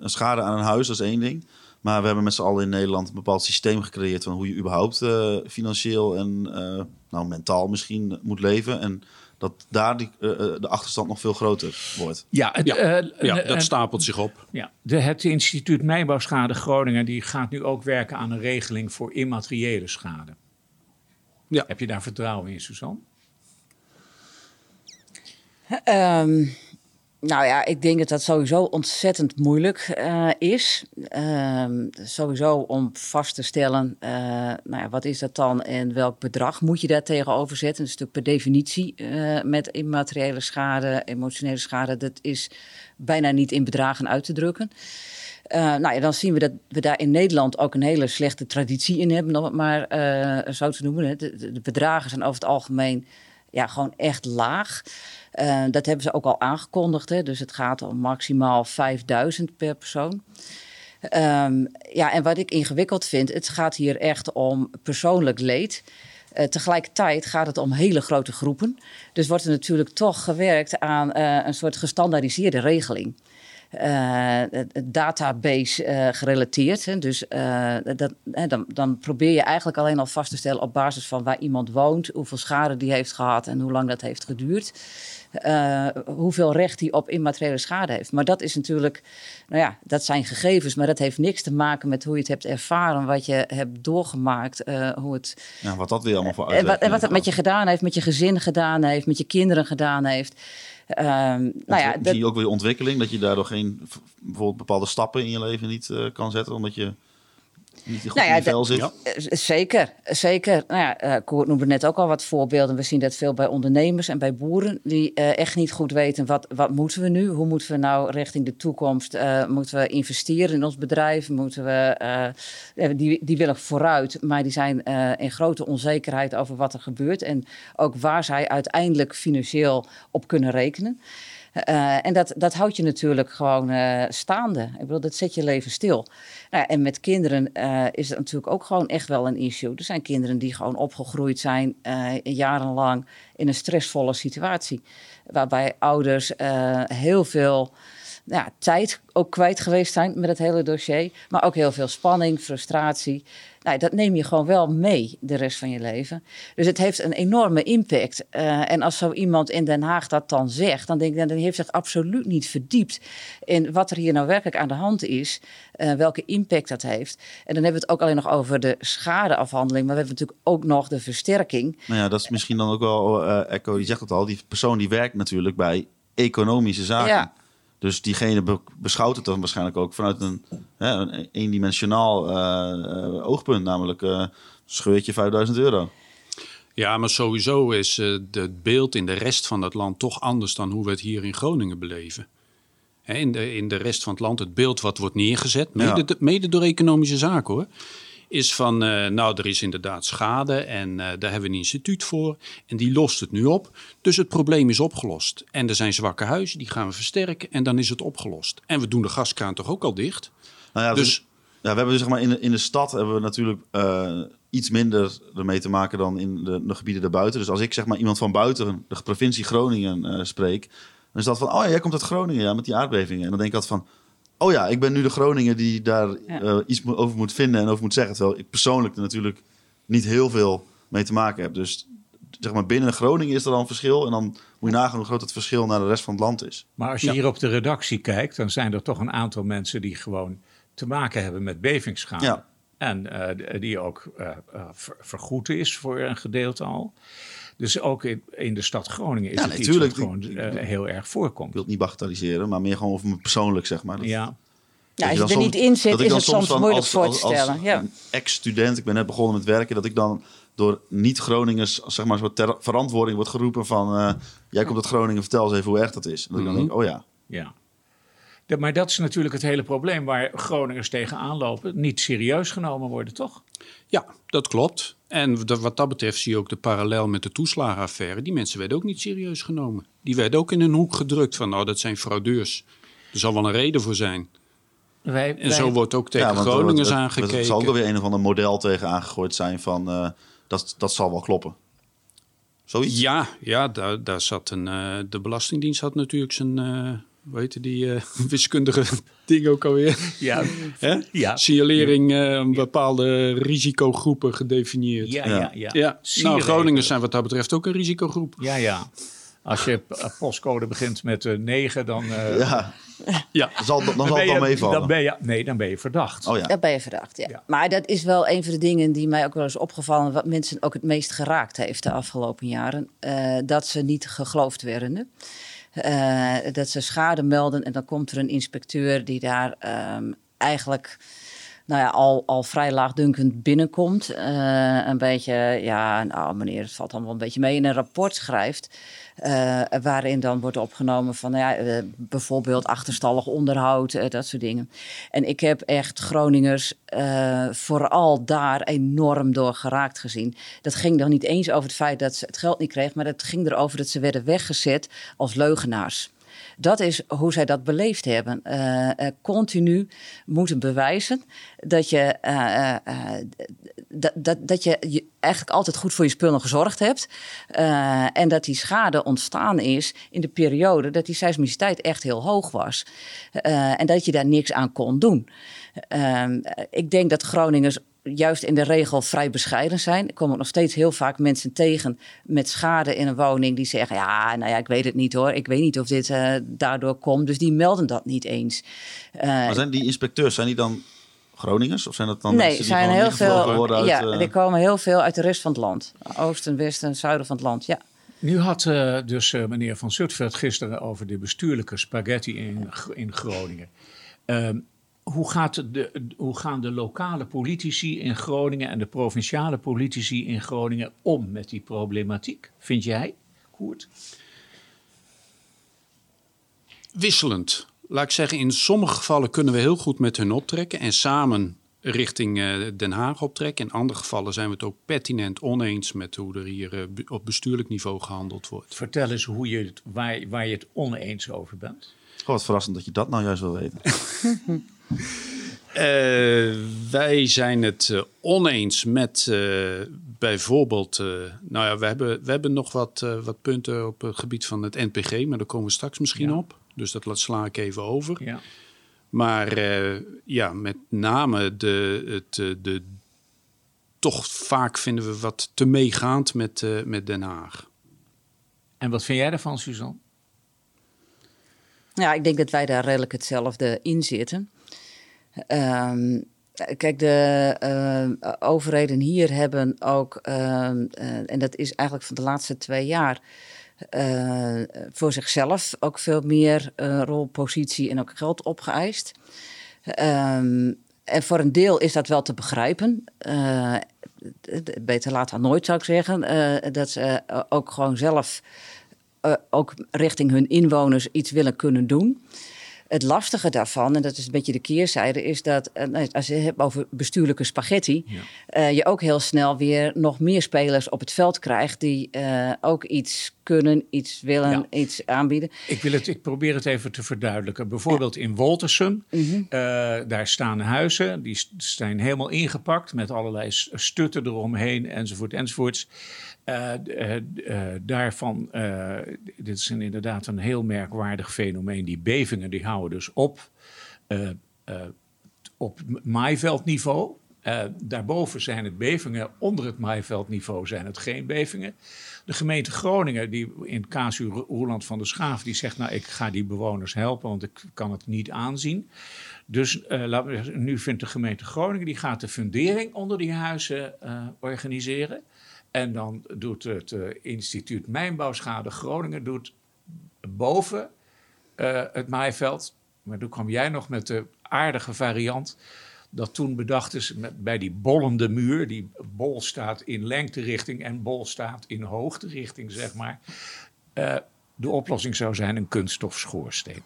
een schade aan een huis, is één ding. Maar we hebben met z'n allen in Nederland een bepaald systeem gecreëerd van hoe je überhaupt uh, financieel en uh, nou, mentaal misschien moet leven. En dat daar die, uh, de achterstand nog veel groter wordt. Ja, het, ja, ja dat stapelt zich op. Ja, de, het instituut Mijnbouwschade Groningen die gaat nu ook werken aan een regeling voor immateriële schade. Ja. Heb je daar vertrouwen in, Suzanne? Um, nou ja, ik denk dat dat sowieso ontzettend moeilijk uh, is. Uh, sowieso om vast te stellen, uh, nou ja, wat is dat dan en welk bedrag moet je daar tegenover zetten? Dat is natuurlijk per definitie eh, met immateriële schade, emotionele schade, dat is bijna niet in bedragen uit te drukken. nou ja, dan zien we dat we daar in Nederland ook een hele slechte traditie in hebben, om het maar zo te noemen. De, de bedragen zijn over het algemeen ja, gewoon echt laag. Uh, dat hebben ze ook al aangekondigd. Hè? Dus het gaat om maximaal 5000 per persoon. Um, ja, en wat ik ingewikkeld vind, het gaat hier echt om persoonlijk leed. Uh, tegelijkertijd gaat het om hele grote groepen. Dus wordt er natuurlijk toch gewerkt aan uh, een soort gestandaardiseerde regeling. uh, database gerelateerd. Hè. Dus dat, dan, dan, probeer je eigenlijk alleen al vast te stellen op basis van waar iemand woont, hoeveel schade die heeft gehad en hoe lang dat heeft geduurd. Hoeveel recht hij op immateriële schade heeft. Maar dat is natuurlijk, nou ja, dat zijn gegevens, maar dat heeft niks te maken met hoe je het hebt ervaren, wat je hebt doorgemaakt, hoe het. Ja, wat dat weer allemaal voor En wat, en wat het met je gedaan heeft, met je gezin gedaan heeft, met je kinderen gedaan heeft. Um, nou ja, zie je ook weer ontwikkeling, dat je daardoor geen bijvoorbeeld bepaalde stappen in je leven niet uh, kan zetten, omdat je niet goed nou ja, in vel zit? Ja. Eh, zeker, zeker. Nou ja, uh, Koert noemde net ook al wat voorbeelden. We zien dat veel bij ondernemers en bij boeren die uh, echt niet goed weten wat, wat moeten we nu? Hoe moeten we nou richting de toekomst? Uh, moeten we investeren in ons bedrijf? Moeten we, die, die willen vooruit, maar die zijn in grote onzekerheid over wat er gebeurt en ook waar zij uiteindelijk financieel op kunnen rekenen. Uh, en dat, dat houdt je natuurlijk gewoon uh, staande. Ik bedoel, dat zet je leven stil. Nou, en met kinderen is het natuurlijk ook gewoon echt wel een issue. Er zijn kinderen die gewoon opgegroeid zijn jarenlang in een stressvolle situatie. Waarbij ouders heel veel ja, tijd ook kwijt geweest zijn met het hele dossier. Maar ook heel veel spanning, frustratie. Nou, dat neem je gewoon wel mee de rest van je leven. Dus het heeft een enorme impact. Uh, en als zo iemand in Den Haag dat dan zegt, dan denk ik, dan heeft zich absoluut niet verdiept in wat er hier nou werkelijk aan de hand is, uh, welke impact dat heeft. En dan hebben we het ook alleen nog over de schadeafhandeling, maar we hebben natuurlijk ook nog de versterking. Nou ja, dat is misschien dan ook wel, uh, Echo, die zegt het al, die persoon die werkt natuurlijk bij economische zaken. Ja. Dus diegene beschouwt het dan waarschijnlijk ook vanuit een, hè, een eendimensionaal uh, oogpunt, namelijk uh, scheurtje 5000 euro. Ja, maar sowieso is uh, het beeld in de rest van het land toch anders dan hoe we het hier in Groningen beleven. Hè, in, de, in de rest van het land, het beeld wat wordt neergezet, mede, ja. mede door economische zaken hoor is van, uh, nou, er is inderdaad schade en uh, daar hebben we een instituut voor. En die lost het nu op. Dus het probleem is opgelost. En er zijn zwakke huizen, die gaan we versterken en dan is het opgelost. En we doen de gaskraan toch ook al dicht? Nou ja, dus, ja, we hebben dus, zeg maar in de, in de stad hebben we natuurlijk uh, iets minder ermee te maken dan in de, de, gebieden daarbuiten. Dus als ik zeg maar iemand van buiten de provincie Groningen spreek, dan is dat van, oh ja, jij komt uit Groningen, ja, met die aardbevingen. En dan denk ik altijd van, oh ja, ik ben nu de Groninger die daar ja. uh, iets over moet vinden en over moet zeggen. Terwijl ik persoonlijk er natuurlijk niet heel veel mee te maken heb. Dus zeg maar, binnen Groningen is er dan een verschil. En dan moet je nagaan hoe groot het verschil naar de rest van het land is. Maar als je ja. hier op de redactie kijkt, dan zijn er toch een aantal mensen die gewoon te maken hebben met bevingsschade. Ja. En uh, die ook uh, ver vergoed is voor een gedeelte al. Dus ook in, in de stad Groningen is ja, het natuurlijk, iets wat gewoon uh, heel erg voorkomt. Ik wil het niet bagatelliseren, maar meer gewoon over me persoonlijk, zeg maar. Dat, ja. Ja, als je, je er niet in zit, is het soms, soms moeilijk als, voor te stellen. Als, ja. ex-student, ik ben net begonnen met werken, dat ik dan door niet-Groningers zeg maar, zo ter verantwoording wordt geroepen van... Uh, jij komt uit Groningen, vertel eens even hoe erg dat is. En dat mm -hmm. ik dan denk, oh ja. Ja. De, maar dat is natuurlijk het hele probleem waar Groningers tegenaan lopen. Niet serieus genomen worden, toch? Ja, dat klopt. En wat dat betreft zie je ook de parallel met de toeslagenaffaire. Die mensen werden ook niet serieus genomen. Die werden ook in een hoek gedrukt van, nou, dat zijn fraudeurs. Er zal wel een reden voor zijn. Wij, en zo wordt ook tegen ja, Groningers het, het, aangekeken. Er zal ook weer een of ander model tegen aangegooid zijn van, uh, dat, dat zal wel kloppen. Zoiets? Ja, ja daar, daar zat een, uh, de Belastingdienst had natuurlijk zijn... Uh, hoe heette die uh, wiskundige ding ook alweer? Ja. ja. Signalering, uh, een bepaalde risicogroepen gedefinieerd. Ja, ja, ja. ja. Nou, Groningen zijn wat dat betreft ook een risicogroep. Ja, ja. Als je postcode begint met uh, 9, dan... Uh, ja. Ja, zal, dan, dan zal het dan meevallen. Dan ben je, nee, dan ben je verdacht. Oh, ja. Dan ben je verdacht, ja. ja. Maar dat is wel een van de dingen die mij ook wel eens opgevallen... wat mensen ook het meest geraakt heeft de afgelopen jaren. Uh, dat ze niet geloofd werden. Uh, dat ze schade melden en dan komt er een inspecteur die daar um, eigenlijk nou ja, al, al vrij laagdunkend binnenkomt. Uh, een beetje, ja, nou meneer, het valt allemaal een beetje mee. In een rapport schrijft. Uh, waarin dan wordt opgenomen van nou ja, uh, bijvoorbeeld achterstallig onderhoud, uh, dat soort dingen. En ik heb echt Groningers vooral daar enorm door geraakt gezien. Dat ging dan niet eens over het feit dat ze het geld niet kregen, maar dat ging erover dat ze werden weggezet als leugenaars. Dat is hoe zij dat beleefd hebben. Uh, continu moeten bewijzen dat je, uh, dat, dat, dat je, je eigenlijk altijd goed voor je spullen gezorgd hebt. en dat die schade ontstaan is in de periode dat die seismiciteit echt heel hoog was. en dat je daar niks aan kon doen. Ehm, ik denk dat Groningers juist in de regel vrij bescheiden zijn. Ik kom ook nog steeds heel vaak mensen tegen met schade in een woning die zeggen: Ja, nou ja, ik weet het niet hoor. Ik weet niet of dit uh, daardoor komt. Dus die melden dat niet eens. Uh, maar zijn die inspecteurs, zijn die dan Groningers? Of zijn dat dan nee, zijn heel veel. uit, ja, uh... die komen heel veel uit de rest van het land. Oosten, westen, zuiden van het land. Ja. Nu had uh, dus uh, meneer Van Zutphen gisteren over de bestuurlijke spaghetti in, in Groningen. Uh, hoe, gaat de, hoe gaan de lokale politici in Groningen en de provinciale politici in Groningen om met die problematiek? Vind jij, Koert? Wisselend. Laat ik zeggen, in sommige gevallen kunnen we heel goed met hun optrekken en samen richting Den Haag optrekken. In andere gevallen zijn we het ook pertinent oneens met hoe er hier op bestuurlijk niveau gehandeld wordt. Vertel eens hoe je het, waar, waar je het oneens over bent. Oh, wat verrassend dat je dat nou juist wil weten. Uh, wij zijn het uh, oneens met uh, bijvoorbeeld. nou ja, we hebben, we hebben nog wat, wat punten op het gebied van het NPG, maar daar komen we straks misschien ja. op. Dus dat sla ik even over. Ja. Maar ja, met name de, het, de. Toch vaak vinden we wat te meegaand met, met Den Haag. En wat vind jij daarvan, Suzanne? Ja, ik denk dat wij daar redelijk hetzelfde in zitten. Um, kijk, de uh, overheden hier hebben ook, uh, en dat is eigenlijk van de laatste twee jaar, eh, voor zichzelf ook veel meer rol, positie en ook geld opgeëist. En voor een deel is dat wel te begrijpen. beter laat dan nooit, zou ik zeggen. dat ze ook gewoon zelf ook richting hun inwoners iets willen kunnen doen. Het lastige daarvan, en dat is een beetje de keerzijde, is dat uh, als je het hebt over bestuurlijke spaghetti, ja. uh, je ook heel snel weer nog meer spelers op het veld krijgt die ook iets kunnen, iets willen, ja. iets aanbieden. Ik, wil het, ik probeer het even te verduidelijken. Bijvoorbeeld ja. in Woltersum, mm -hmm. daar staan huizen, die zijn helemaal ingepakt met allerlei stutten eromheen enzovoort enzovoorts. Uh, daarvan, dit is inderdaad een heel merkwaardig fenomeen. Die bevingen die houden dus op, op maaiveldniveau. daarboven zijn het bevingen, onder het maaiveldniveau zijn het geen bevingen. De gemeente Groningen, die in casu Roeland van der Schaaf, die zegt: Nou, ik ga die bewoners helpen, want ik kan het niet aanzien. Dus nu vindt de gemeente Groningen, die gaat de fundering onder die huizen organiseren. En dan doet het uh, instituut Mijnbouwschade Groningen doet boven uh, het maaiveld. Maar toen kwam jij nog met de aardige variant. Dat toen bedacht is met, bij die bollende muur. Die bol staat in lengterichting en bol staat in hoogterichting, zeg maar. Uh, de oplossing zou zijn een kunststofschoorsteen.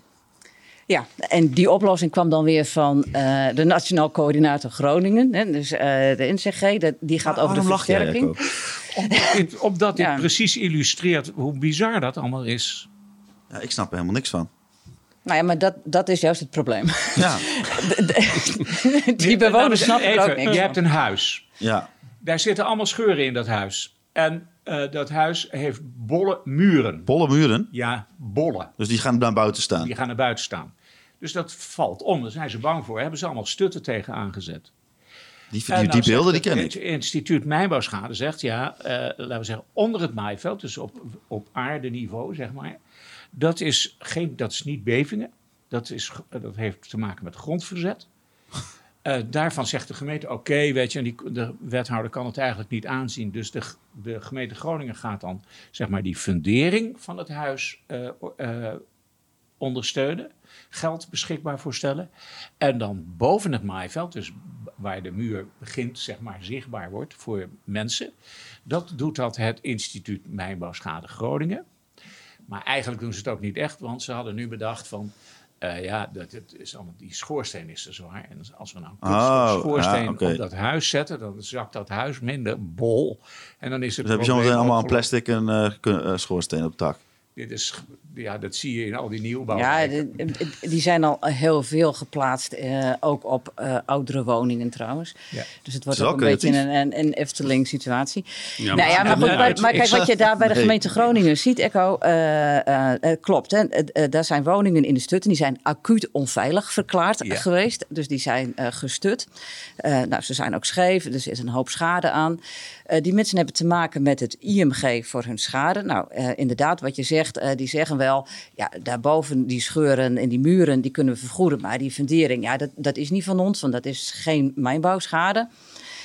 Ja, en die oplossing kwam dan weer van uh, de Nationaal Coördinator Groningen. Hè, dus uh, de NCG, dat, die gaat maar over de versterking. Omdat, omdat dit ja. precies illustreert hoe bizar dat allemaal is. Ja, ik snap er helemaal niks van. Nou ja, maar dat, dat is juist het probleem. Ja. de, de, die bewoners snappen er ook niks Je hebt een huis. Ja. Daar zitten allemaal scheuren in dat huis. En uh, dat huis heeft bolle muren. Bolle muren? Ja, bolle. Dus die gaan naar buiten staan? Die gaan naar buiten staan. Dus dat valt om. Daar zijn ze bang voor. Hebben ze allemaal stutten tegen aangezet. Die, die, die beelden die ken ik. Het instituut Mijnbouwschade zegt, ja, uh, laten we zeggen, onder het maaiveld, dus op, op aardeniveau, zeg maar. Dat is, geen, dat is niet bevingen. Dat, is, dat heeft te maken met grondverzet. Uh, daarvan zegt de gemeente: oké, weet je, die, de wethouder kan het eigenlijk niet aanzien. Dus de, de gemeente Groningen gaat dan zeg maar die fundering van het huis uh, uh, ondersteunen, geld beschikbaar voorstellen. En dan boven het maaiveld, dus waar de muur begint, zeg maar zichtbaar wordt voor mensen. Dat doet dat het instituut Mijnbouwschade Groningen. Maar eigenlijk doen ze het ook niet echt, want ze hadden nu bedacht van. Uh, ja, dat, het is allemaal, die schoorsteen is te zwaar. En als we nou een Oh, schoorsteen op dat huis zetten, dan zakt dat huis minder bol. En dan is het Dus heb je allemaal een plastic en eh, eh, schoorsteen op het dak. dit is, ja, dat zie je in al die nieuwbouw. Ja, die zijn al heel veel geplaatst, eh, ook op eh, oudere woningen trouwens. Ja. Dus het wordt ook wel een beetje een, een, een Efteling-situatie. Ja, nou ja, maar, goed, maar, maar kijk, wat je daar bij de gemeente Groningen ziet, Echo, eh, klopt. Hè? Daar zijn woningen in de stut en die zijn acuut onveilig verklaard Ja. geweest. Dus die zijn eh, gestut. Eh, nou, ze zijn ook scheef, er zit een hoop schade aan. Eh, die mensen hebben te maken met het IMG voor hun schade. Nou, eh, inderdaad, wat je zegt, eh, die zeggen wel... ja, daarboven die scheuren en die muren, die kunnen we vergoeden. Maar die fundering, ja, dat, dat is niet van ons, want dat is geen mijnbouwschade.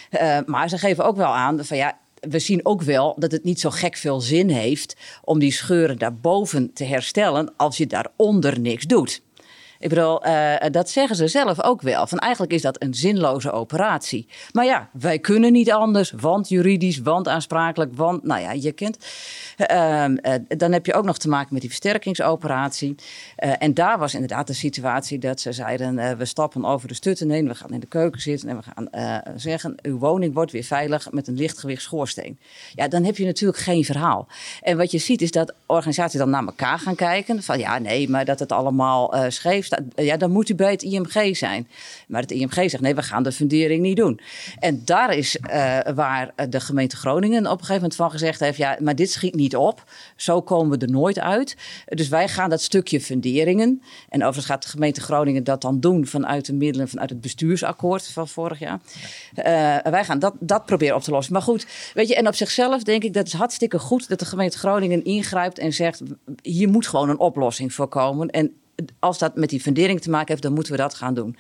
Eh, maar ze geven ook wel aan van ja. We zien ook wel dat het niet zo gek veel zin heeft om die scheuren daarboven te herstellen als je daaronder niks doet. Ik bedoel, eh, dat zeggen ze zelf ook wel. Van eigenlijk is dat een zinloze operatie. Maar ja, wij kunnen niet anders, want juridisch, want aansprakelijk, want, nou ja, je kent. Ehm, eh, dan heb je ook nog te maken met die versterkingsoperatie. Eh, en daar was inderdaad de situatie dat ze zeiden: we stappen over de stutten heen, we gaan in de keuken zitten en we gaan zeggen: uw woning wordt weer veilig met een lichtgewicht schoorsteen. Ja, dan heb je natuurlijk geen verhaal. En wat je ziet is dat organisaties dan naar elkaar gaan kijken: van ja, nee, maar dat het allemaal scheef Ja, dan moet u bij het IMG zijn. Maar het IMG zegt: nee, we gaan de fundering niet doen. En daar is eh, waar de gemeente Groningen op een gegeven moment van gezegd heeft: ja, maar dit schiet niet op. Zo komen we er nooit uit. Dus wij gaan dat stukje funderingen. En overigens gaat de gemeente Groningen dat dan doen vanuit de middelen vanuit het bestuursakkoord van vorig jaar. Eh, wij gaan dat, dat proberen op te lossen. Maar goed, weet je, en op zichzelf denk ik dat het hartstikke goed dat de gemeente Groningen ingrijpt en zegt: hier moet gewoon een oplossing voor komen. En als dat met die fundering te maken heeft, dan moeten we dat gaan doen.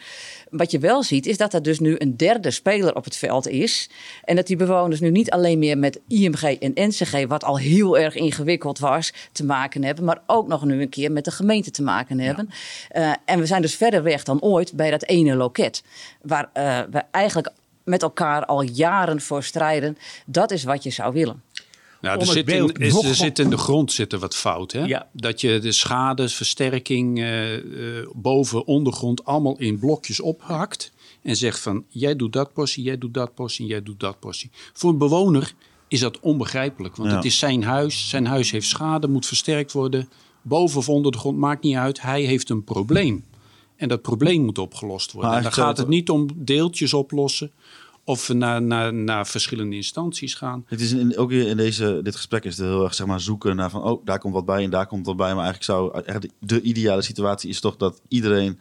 Wat je wel ziet, is dat er dus nu een derde speler op het veld is. En dat die bewoners nu niet alleen meer met IMG en NCG, wat al heel erg ingewikkeld was, te maken hebben. Maar ook nog nu een keer met de gemeente te maken hebben. Uh, en we zijn dus verder weg dan ooit bij dat ene loket. Waar uh, we eigenlijk met elkaar al jaren voor strijden. Dat is wat je zou willen. Nou, Om er, zit beeld in, is, nog- er zit in de grond zit er wat fout. Hè? Ja. Dat je de schade, versterking eh, eh, boven, ondergrond allemaal in blokjes ophakt. En zegt van, jij doet dat portie, jij doet dat portie, jij doet dat portie. Voor een bewoner is dat onbegrijpelijk. Want Ja. het is zijn huis, zijn huis heeft schade, moet versterkt worden. Boven of onder de grond, maakt niet uit. Hij heeft een probleem. En dat probleem moet opgelost worden. En dan gaat het niet om deeltjes oplossen. Of naar, naar, naar verschillende instanties gaan. Het is in, ook in deze, dit gesprek is het heel erg zeg maar, zoeken naar van... oh, daar komt wat bij en daar komt wat bij. Maar eigenlijk zou de ideale situatie is toch dat iedereen...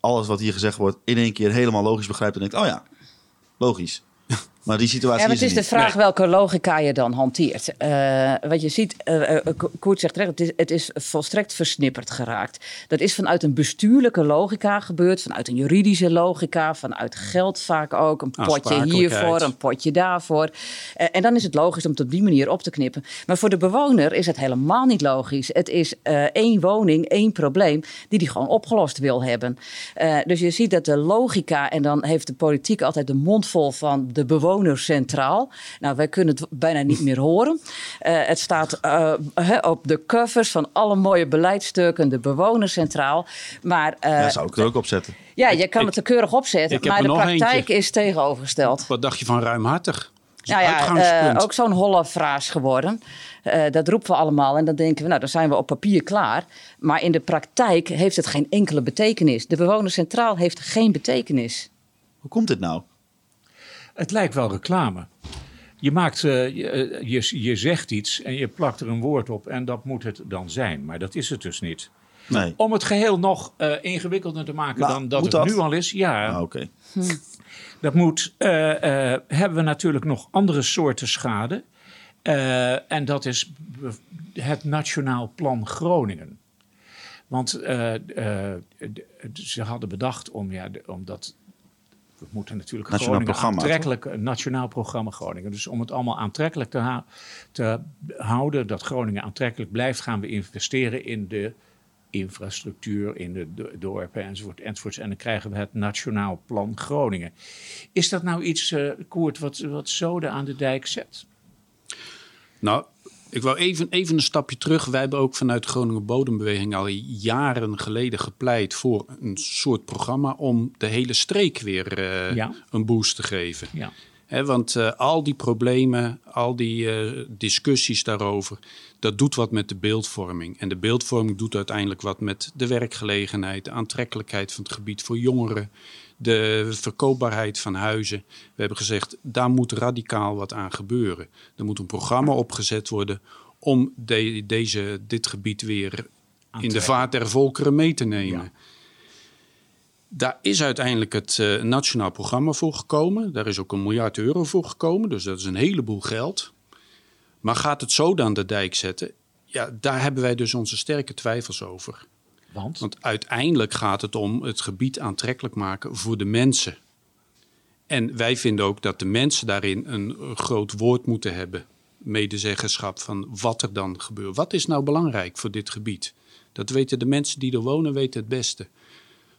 alles wat hier gezegd wordt in één keer helemaal logisch begrijpt... en denkt, oh ja, logisch. Maar die situatie Ja, maar is het is de vraag welke logica je dan hanteert. Eh, wat je ziet, eh, eh, Ko- Koert zegt terecht, het is, het is volstrekt versnipperd geraakt. Dat is vanuit een bestuurlijke logica gebeurd, vanuit een juridische logica, vanuit geld vaak ook. Een potje hiervoor, een potje daarvoor. Eh, en dan is het logisch om het op die manier op te knippen. Maar voor de bewoner is het helemaal niet logisch. Het is eh, één woning, één probleem, die die gewoon opgelost wil hebben. Eh, dus je ziet dat de logica, en dan heeft de politiek altijd de mond vol van de bewoner centraal. Nou, wij kunnen het bijna niet meer horen. Eh, het staat eh, hè, op de covers van alle mooie beleidsstukken, de bewoner centraal. Maar eh, Ja, zou ik er ook op zetten. ja, je kan ik- het er keurig opzetten, maar de praktijk eentje. is tegenovergesteld. Wat dacht je van ruimhartig? Nou ja, uitgangspunt. eh, ook zo'n holle fraas geworden. Eh, dat roepen we allemaal en dan denken we, nou, dan zijn we op papier klaar. Maar in de praktijk heeft het geen enkele betekenis. De bewoner centraal heeft geen betekenis. Hoe komt dit nou? Het lijkt wel reclame. Je, maakt, eh, je, eh, je, je zegt iets en je plakt er een woord op en dat moet het dan zijn. Maar dat is het dus niet. Nee. Om het geheel nog eh, ingewikkelder te maken Nou, dan dat het dat? nu al is. Ja, Ah, Oké. dat moet. hebben we natuurlijk nog andere soorten schade. En dat is het Nationaal Plan Groningen. Want ze hadden bedacht om, ja, de- omdat we moeten natuurlijk Nationaal Groningen programma, aantrekkelijk, een nationaal programma Groningen. Dus om het allemaal aantrekkelijk te, te houden, dat Groningen aantrekkelijk blijft, gaan we investeren in de infrastructuur, in de do- dorpen enzovoort, enzovoorts. En dan krijgen we het Nationaal Plan Groningen. Is dat nou iets, eh Koert, wat, wat zoden aan de dijk zet? Nou, ik wou even, even een stapje terug. Wij hebben ook vanuit de Groningen Bodembeweging al jaren geleden gepleit voor een soort programma om de hele streek weer eh, Ja. een boost te geven. Ja. Want uh, al die problemen, al die uh, discussies daarover, dat doet wat met de beeldvorming. En de beeldvorming doet uiteindelijk wat met de werkgelegenheid, de aantrekkelijkheid van het gebied voor jongeren, de verkoopbaarheid van huizen. We hebben gezegd, daar moet radicaal wat aan gebeuren. Er moet een programma opgezet worden om de, deze, dit gebied weer in de vaart der volkeren mee te nemen. Ja. Daar is uiteindelijk het uh, nationaal programma voor gekomen. Daar is ook een miljard euro voor gekomen, dus dat is een heleboel geld. Maar gaat het zo dan de dijk zetten? Ja, daar hebben wij dus onze sterke twijfels over. Want? Uiteindelijk gaat het om het gebied aantrekkelijk maken voor de mensen. En wij vinden ook dat de mensen daarin een groot woord moeten hebben. Medezeggenschap van wat er dan gebeurt. Wat is nou belangrijk voor dit gebied? Dat weten de mensen die er wonen weten het beste.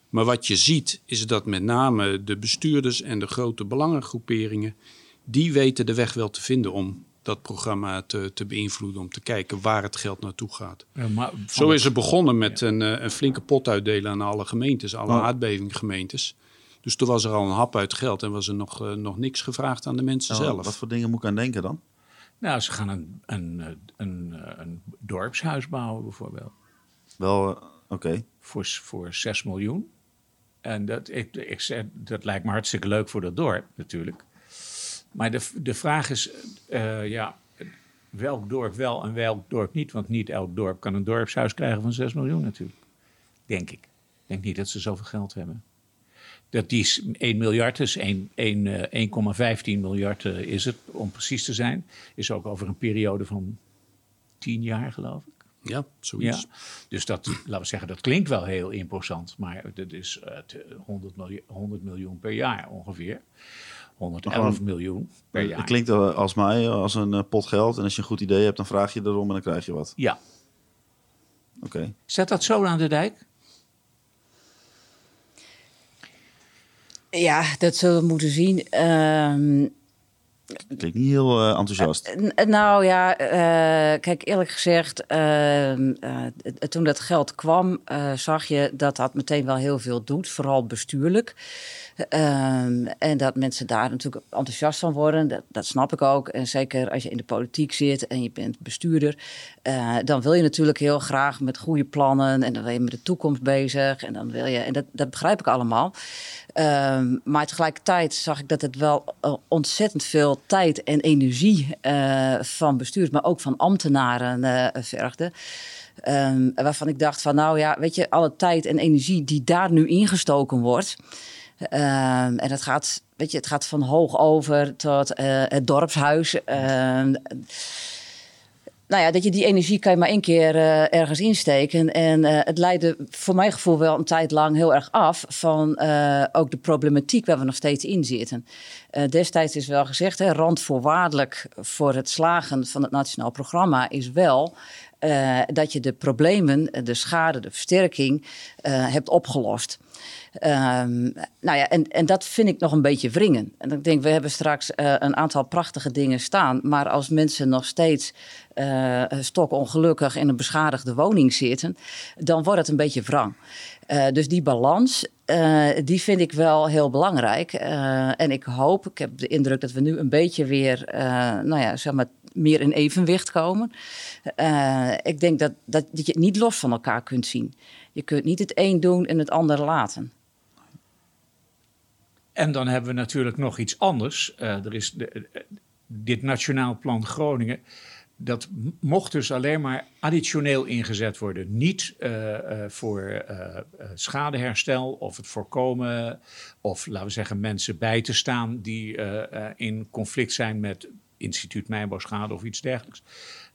Maar wat je ziet is dat met name de bestuurders en de grote belangengroeperingen, die weten de weg wel te vinden om dat programma te, te beïnvloeden, om te kijken waar het geld naartoe gaat. Ja, maar Zo is het begonnen met een, eh, een, flinke pot uitdelen aan alle gemeentes, alle oh. aardbevinggemeentes. Dus toen was er al een hap uit geld en was er nog, uh, nog niks gevraagd aan de mensen zelf. Wat voor dingen moet ik aan denken dan? Nou, ze gaan een, een, een, een dorpshuis bouwen bijvoorbeeld. Wel, uh, oké. Voor, voor 6 miljoen. En dat, ik, ik dat lijkt me hartstikke leuk voor dat dorp natuurlijk. Maar de, de vraag is, uh, ja, welk dorp wel en welk dorp niet? Want niet elk dorp kan een dorpshuis krijgen van 6 miljoen natuurlijk. Denk ik. Ik denk niet dat ze zoveel geld hebben. Dat die 1 miljard is, 1,15 uh, miljard uh, is het om precies te zijn. Is ook over een periode van 10 jaar geloof ik. Ja, zoiets. Ja. Dus dat, laten we zeggen, dat klinkt wel heel imposant. Maar dat is uh, 100, miljoen, 100 miljoen per jaar ongeveer. 111 miljoen per jaar. Het klinkt als mij als een eh, pot geld. En als je een goed idee hebt, dan vraag je erom en dan krijg je wat. Ja. Oké. Okay. Zet dat zo aan de dijk? Ja, dat zullen we moeten zien. Uh, Klinkt niet heel uh, enthousiast. Uh, nou ja, uh, kijk, eerlijk gezegd, ehm, toen dat geld kwam, zag je dat dat meteen wel heel veel doet, vooral bestuurlijk. Um, en dat mensen daar natuurlijk enthousiast van worden, dat, snap ik ook. En zeker als je in de politiek zit en je bent bestuurder, uh, dan wil je natuurlijk heel graag met goede plannen en dan wil je met de toekomst bezig. En dan wil je, en dat, dat begrijp ik allemaal. Um, maar tegelijkertijd zag ik dat het wel uh, ontzettend veel tijd en energie uh, van bestuurders, maar ook van ambtenaren vergde. Um, waarvan ik dacht van nou ja, weet je, alle tijd en energie die daar nu ingestoken wordt. Um, en het gaat, weet je, het gaat van hoog over tot uh, het dorpshuis. Uh, nou ja, dat je die energie kan je maar één keer uh, ergens insteken. En het leidde voor mijn gevoel wel een tijd lang heel erg af van ook de problematiek waar we nog steeds in zitten. destijds is wel gezegd, hè, randvoorwaardelijk voor het slagen van het nationaal programma is wel dat je de problemen, de schade, de versterking hebt opgelost. Um, nou ja, en, en dat vind ik nog een beetje wringen. En ik denk, we hebben straks uh, een aantal prachtige dingen staan. Maar als mensen nog steeds uh, stokongelukkig in een beschadigde woning zitten, dan wordt het een beetje wrang. Uh, dus die balans, die vind ik wel heel belangrijk. en ik hoop, ik heb de indruk dat we nu een beetje weer, nou ja, zeg maar, meer in evenwicht komen. ik denk dat, dat, dat je het niet los van elkaar kunt zien. Je kunt niet het een doen en het ander laten. En dan hebben we natuurlijk nog iets anders. Uh, er is de, uh, dit Nationaal Plan Groningen. Dat mocht dus alleen maar additioneel ingezet worden. Niet uh, voor schadeherstel of het voorkomen. Of laten we zeggen, mensen bij te staan die in conflict zijn met instituut mijnbouwschade of iets dergelijks.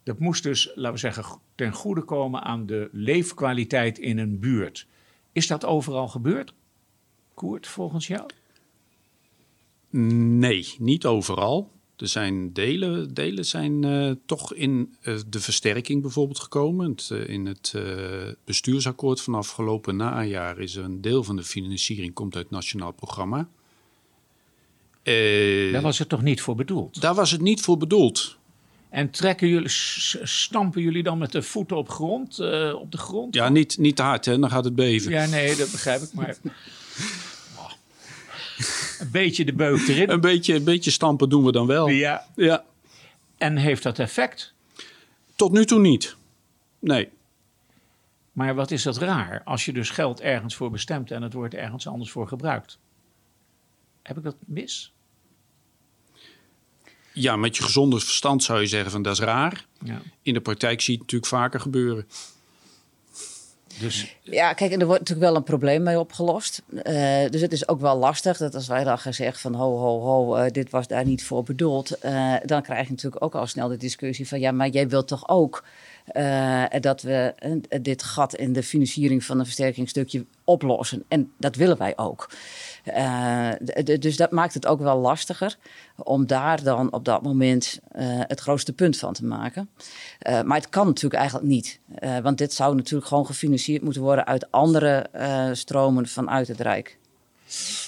Dat moest dus, laten we zeggen, ten goede komen aan de leefkwaliteit in een buurt. Is dat overal gebeurd, Koert, volgens jou? Nee, niet overal. Er zijn delen, delen zijn uh, toch in uh, de versterking bijvoorbeeld gekomen. Het, uh, in het bestuursakkoord van afgelopen najaar is een deel van de financiering komt uit het nationaal programma. daar was het toch niet voor bedoeld? Daar was het niet voor bedoeld. En trekken jullie, stampen jullie dan met de voeten op, grond, op de grond? Ja, niet, niet te hard, hè? dan gaat het beven. Ja, nee, dat begrijp ik. Maar een beetje de beuk erin. Een beetje, een beetje stampen doen we dan wel. Ja. ja. En heeft dat effect? Tot nu toe niet. Nee. Maar wat is dat raar als je dus geld ergens voor bestemt en het wordt ergens anders voor gebruikt? Heb ik dat mis? Ja, met je gezonde verstand zou je zeggen van dat is raar. Ja. In de praktijk zie je het natuurlijk vaker gebeuren. Dus Ja, kijk, en er wordt natuurlijk wel een probleem mee opgelost. Eh, dus het is ook wel lastig dat als wij dan gaan zeggen van ho, ho, ho, eh, dit was daar niet voor bedoeld. eh, dan krijg je natuurlijk ook al snel de discussie van ja, maar jij wilt toch ook dat we dit gat in de financiering van een versterkingsstukje oplossen. En dat willen wij ook. Eh, dus dat maakt het ook wel lastiger om daar dan op dat moment eh, het grootste punt van te maken. Eh, maar het kan natuurlijk eigenlijk niet. Want dit zou natuurlijk gewoon gefinancierd moeten worden uit andere stromen vanuit het Rijk.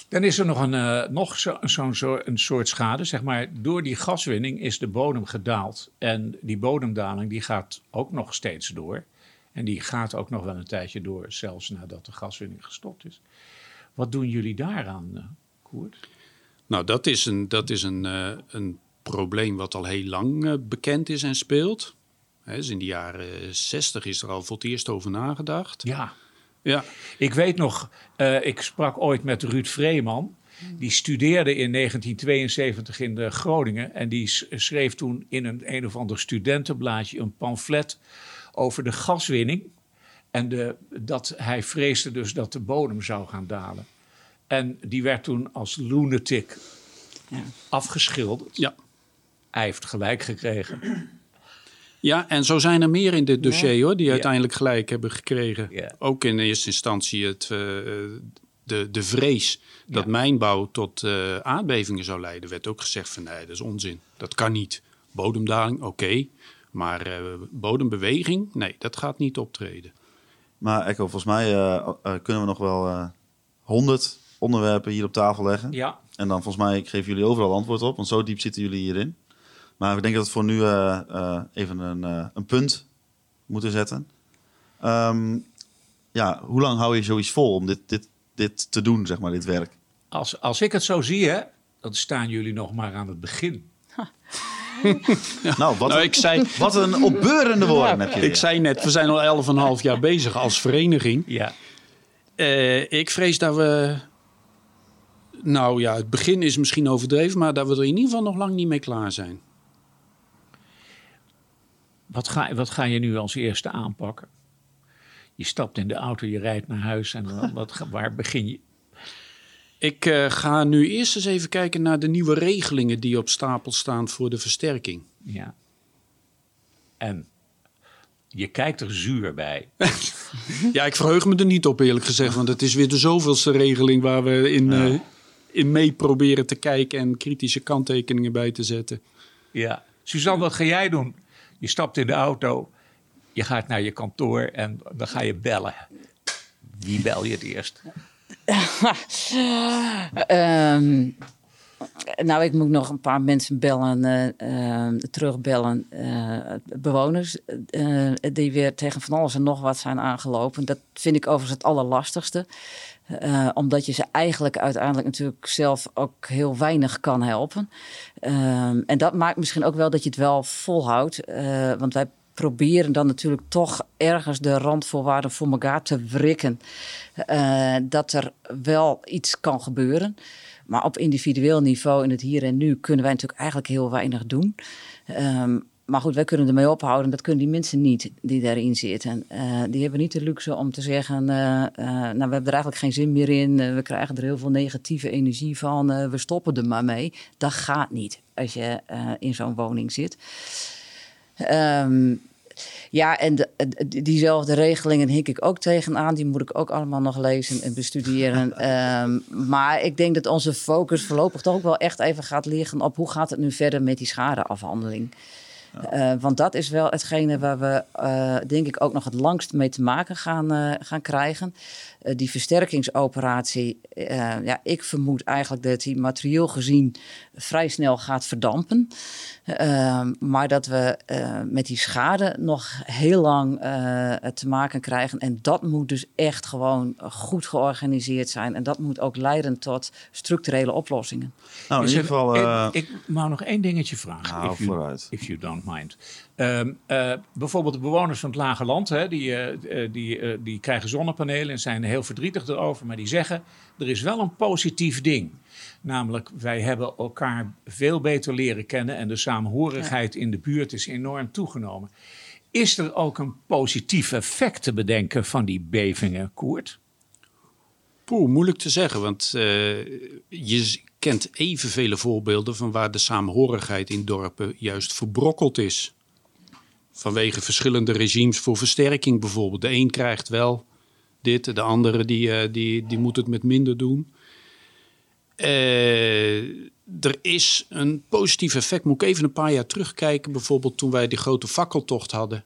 dan is er nog een, nog zo, zo'n zo, soort schade. Zeg maar, door die gaswinning is de bodem gedaald. En die bodemdaling die gaat ook nog steeds door. En die gaat ook nog wel een tijdje door, zelfs nadat de gaswinning gestopt is. Wat doen jullie daaraan, eh, Koert? Nou, dat is een, dat is een, eh, een probleem wat al heel lang eh, bekend is en speelt. Dus in de jaren 60 is er al voor het eerst over nagedacht. Ja, Ja, Ik weet nog, ik sprak ooit met Ruud Vreeman. Die studeerde in 1972 in de Groningen. En die schreef toen in een een of ander studentenblaadje een pamflet over de gaswinning. En de, dat hij vreesde dus dat de bodem zou gaan dalen. En die werd toen als lunatic Ja. afgeschilderd. ja. Hij heeft gelijk gekregen. Ja, en zo zijn er meer in dit dossier hoor, die Ja. uiteindelijk gelijk hebben gekregen. Ja. Ook in eerste instantie het, eh, de, de vrees dat Ja. mijnbouw tot eh, aardbevingen zou leiden, werd ook gezegd van nee, dat is onzin. Dat kan niet. Bodemdaling, oké. maar eh, bodembeweging, nee, dat gaat niet optreden. Maar Echo, volgens mij eh, eh, kunnen we nog wel honderd onderwerpen hier op tafel leggen. Ja, En dan volgens mij, ik geef jullie overal antwoord op, want zo diep zitten jullie hierin. Maar ik denk dat we voor nu eh, eh, even een, eh, een punt moeten zetten. Ehm, ja, hoe lang hou je zoiets vol om dit, dit, dit te doen, zeg maar, dit werk? als, als ik het zo zie, hè, dan staan jullie nog maar aan het begin. Nou, wat, Nou, ik zei, wat een opbeurende woorden heb je ik zei net, we zijn al 11,5 jaar bezig als vereniging. Ja. Eh, ik vrees dat we. Nou ja, het begin is misschien overdreven, maar dat we er in ieder geval nog lang niet mee klaar zijn. Wat ga, wat ga je nu als eerste aanpakken? Je stapt in de auto, je rijdt naar huis en wat, waar begin je? Ik eh, ga nu eerst eens even kijken naar de nieuwe regelingen die op stapel staan voor de versterking. Ja. En je kijkt er zuur bij. Ja, ik verheug me er niet op eerlijk gezegd, want het is weer de zoveelste regeling waar we in, eh, in mee proberen te kijken en kritische kanttekeningen bij te zetten. Ja. Suzanne, wat ga jij doen? Je stapt in de auto, je gaat naar je kantoor en dan ga je bellen. Wie bel je het eerst? Ehm, nou, ik moet nog een paar mensen bellen, eh, eh, terugbellen. eh, bewoners eh, die weer tegen van alles en nog wat zijn aangelopen. Dat vind ik overigens het allerlastigste. Omdat je ze eigenlijk uiteindelijk natuurlijk zelf ook heel weinig kan helpen. Ehm, en dat maakt misschien ook wel dat je het wel volhoudt. want wij proberen dan natuurlijk toch ergens de randvoorwaarden voor elkaar te wrikken. eh, dat er wel iets kan gebeuren. Maar op individueel niveau in het hier en nu kunnen wij natuurlijk eigenlijk heel weinig doen. Ehm, maar goed, wij kunnen ermee ophouden. Dat kunnen die mensen niet die daarin zitten. Eh, die hebben niet de luxe om te zeggen: eh, Nou, we hebben er eigenlijk geen zin meer in. We krijgen er heel veel negatieve energie van. We stoppen er maar mee. Dat gaat niet als je in zo'n woning zit. Ehm, ja, en de- de- diezelfde regelingen hik ik ook tegenaan. Die moet ik ook allemaal nog lezen en bestuderen. Ehm, maar ik denk dat onze focus voorlopig toch ook wel echt even gaat liggen op hoe gaat het nu verder met die schadeafhandeling. Uh, want dat is wel hetgene waar we, uh, denk ik, ook nog het langst mee te maken gaan, uh, gaan krijgen. Die versterkingsoperatie, ja, ik vermoed eigenlijk dat die materieel gezien vrij snel gaat verdampen. Ehm, maar dat we met die schade nog heel lang te maken krijgen. En dat moet dus echt gewoon goed georganiseerd zijn. En dat moet ook leiden tot structurele oplossingen. Nou, in ieder er- geval... ik, eh, ik wou nog één dingetje vragen. Nou, if, you, vooruit. if you don't mind. Ehm, eh, bijvoorbeeld de bewoners van het Lage Land, hè, die, eh, eh, die, eh, die krijgen zonnepanelen en zijn heel verdrietig erover. Maar die zeggen, er is wel een positief ding. Namelijk, wij hebben elkaar veel beter leren kennen en de samenhorigheid in de buurt is enorm toegenomen. Is er ook een positief effect te bedenken van die bevingen, Koert? Poeh, moeilijk te zeggen, want eh, je kent evenvele voorbeelden van waar de samenhorigheid in dorpen juist verbrokkeld is. Vanwege verschillende regimes voor versterking bijvoorbeeld. De een krijgt wel dit, de andere die, eh, die, die moet het met minder doen. Eh, er is een positief effect. Moet ik even een paar jaar terugkijken, bijvoorbeeld toen wij die grote fakkeltocht hadden.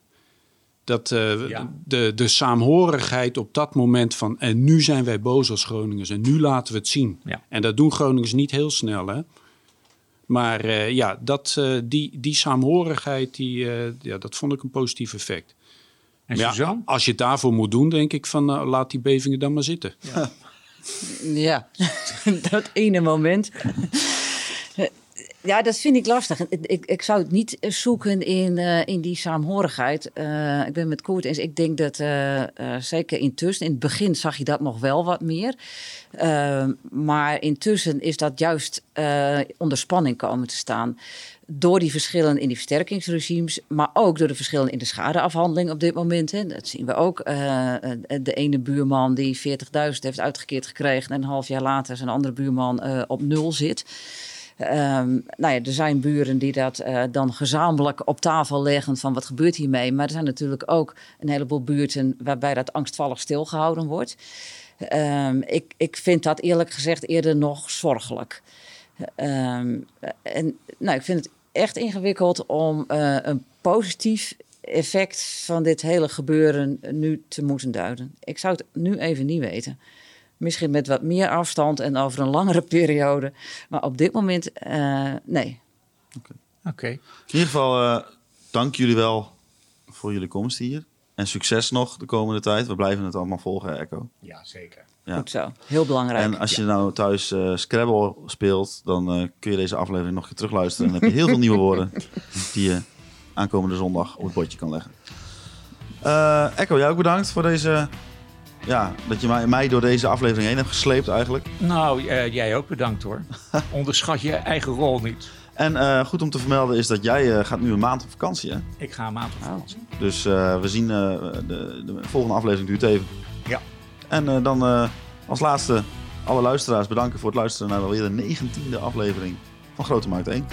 Dat eh, Ja. de, de saamhorigheid op dat moment van... en nu zijn wij boos als Groningers en nu laten we het zien. Ja. En dat doen Groningers niet heel snel, hè. Maar ja, dat, die, die saamhorigheid, die, ja, dat vond ik een positief effect. En Maar ja, Suzanne? als je het daarvoor moet doen, denk ik van eh, laat die bevingen dan maar zitten. Ja, dat ene moment. Ja, dat vind ik lastig. Ik, ik, zou het niet zoeken in, eh, in die saamhorigheid. Eh, ik ben met Koert eens. Ik denk dat eh, zeker intussen, in het begin zag je dat nog wel wat meer. Maar intussen is dat juist onder spanning komen te staan. Door die verschillen in die versterkingsregimes, maar ook door de verschillen in de schadeafhandeling op dit moment. Hè. Dat zien we ook. De ene buurman die 40.000 heeft uitgekeerd gekregen en een half jaar later zijn andere buurman op nul zit. Ehm, nou ja, er zijn buren die dat eh, dan gezamenlijk op tafel leggen van wat gebeurt hiermee. Maar er zijn natuurlijk ook een heleboel buurten waarbij dat angstvallig stilgehouden wordt. Ehm, ik, ik vind dat eerlijk gezegd eerder nog zorgelijk. Ehm, en nou, ik vind het echt ingewikkeld om eh, een positief effect van dit hele gebeuren nu te moeten duiden. Ik zou het nu even niet weten. Misschien met wat meer afstand en over een langere periode. Maar op dit moment, eh, nee. Oké. In ieder geval, eh, dank jullie wel voor jullie komst hier. En succes nog de komende tijd. We blijven het allemaal volgen, Echo. Ja, zeker. Ja. Goed zo. Heel belangrijk. En als je nou thuis eh, Scrabble speelt, dan eh, kun je deze aflevering nog een keer terugluisteren. En dan heb je heel veel nieuwe woorden die je aankomende zondag op het bordje kan leggen. Eh Echo, jij ook bedankt voor deze... Ja, dat je mij, mij door deze aflevering heen hebt gesleept eigenlijk. Nou, eh, jij ook bedankt hoor. Onderschat je eigen rol niet. En eh, goed om te vermelden is dat jij eh, gaat nu een maand op vakantie, hè? Ik ga een maand op vakantie. Dus we zien, de, de volgende aflevering duurt even. Ja. En dan als laatste alle luisteraars bedanken voor het luisteren naar alweer de negentiende aflevering van Grote Markt 1.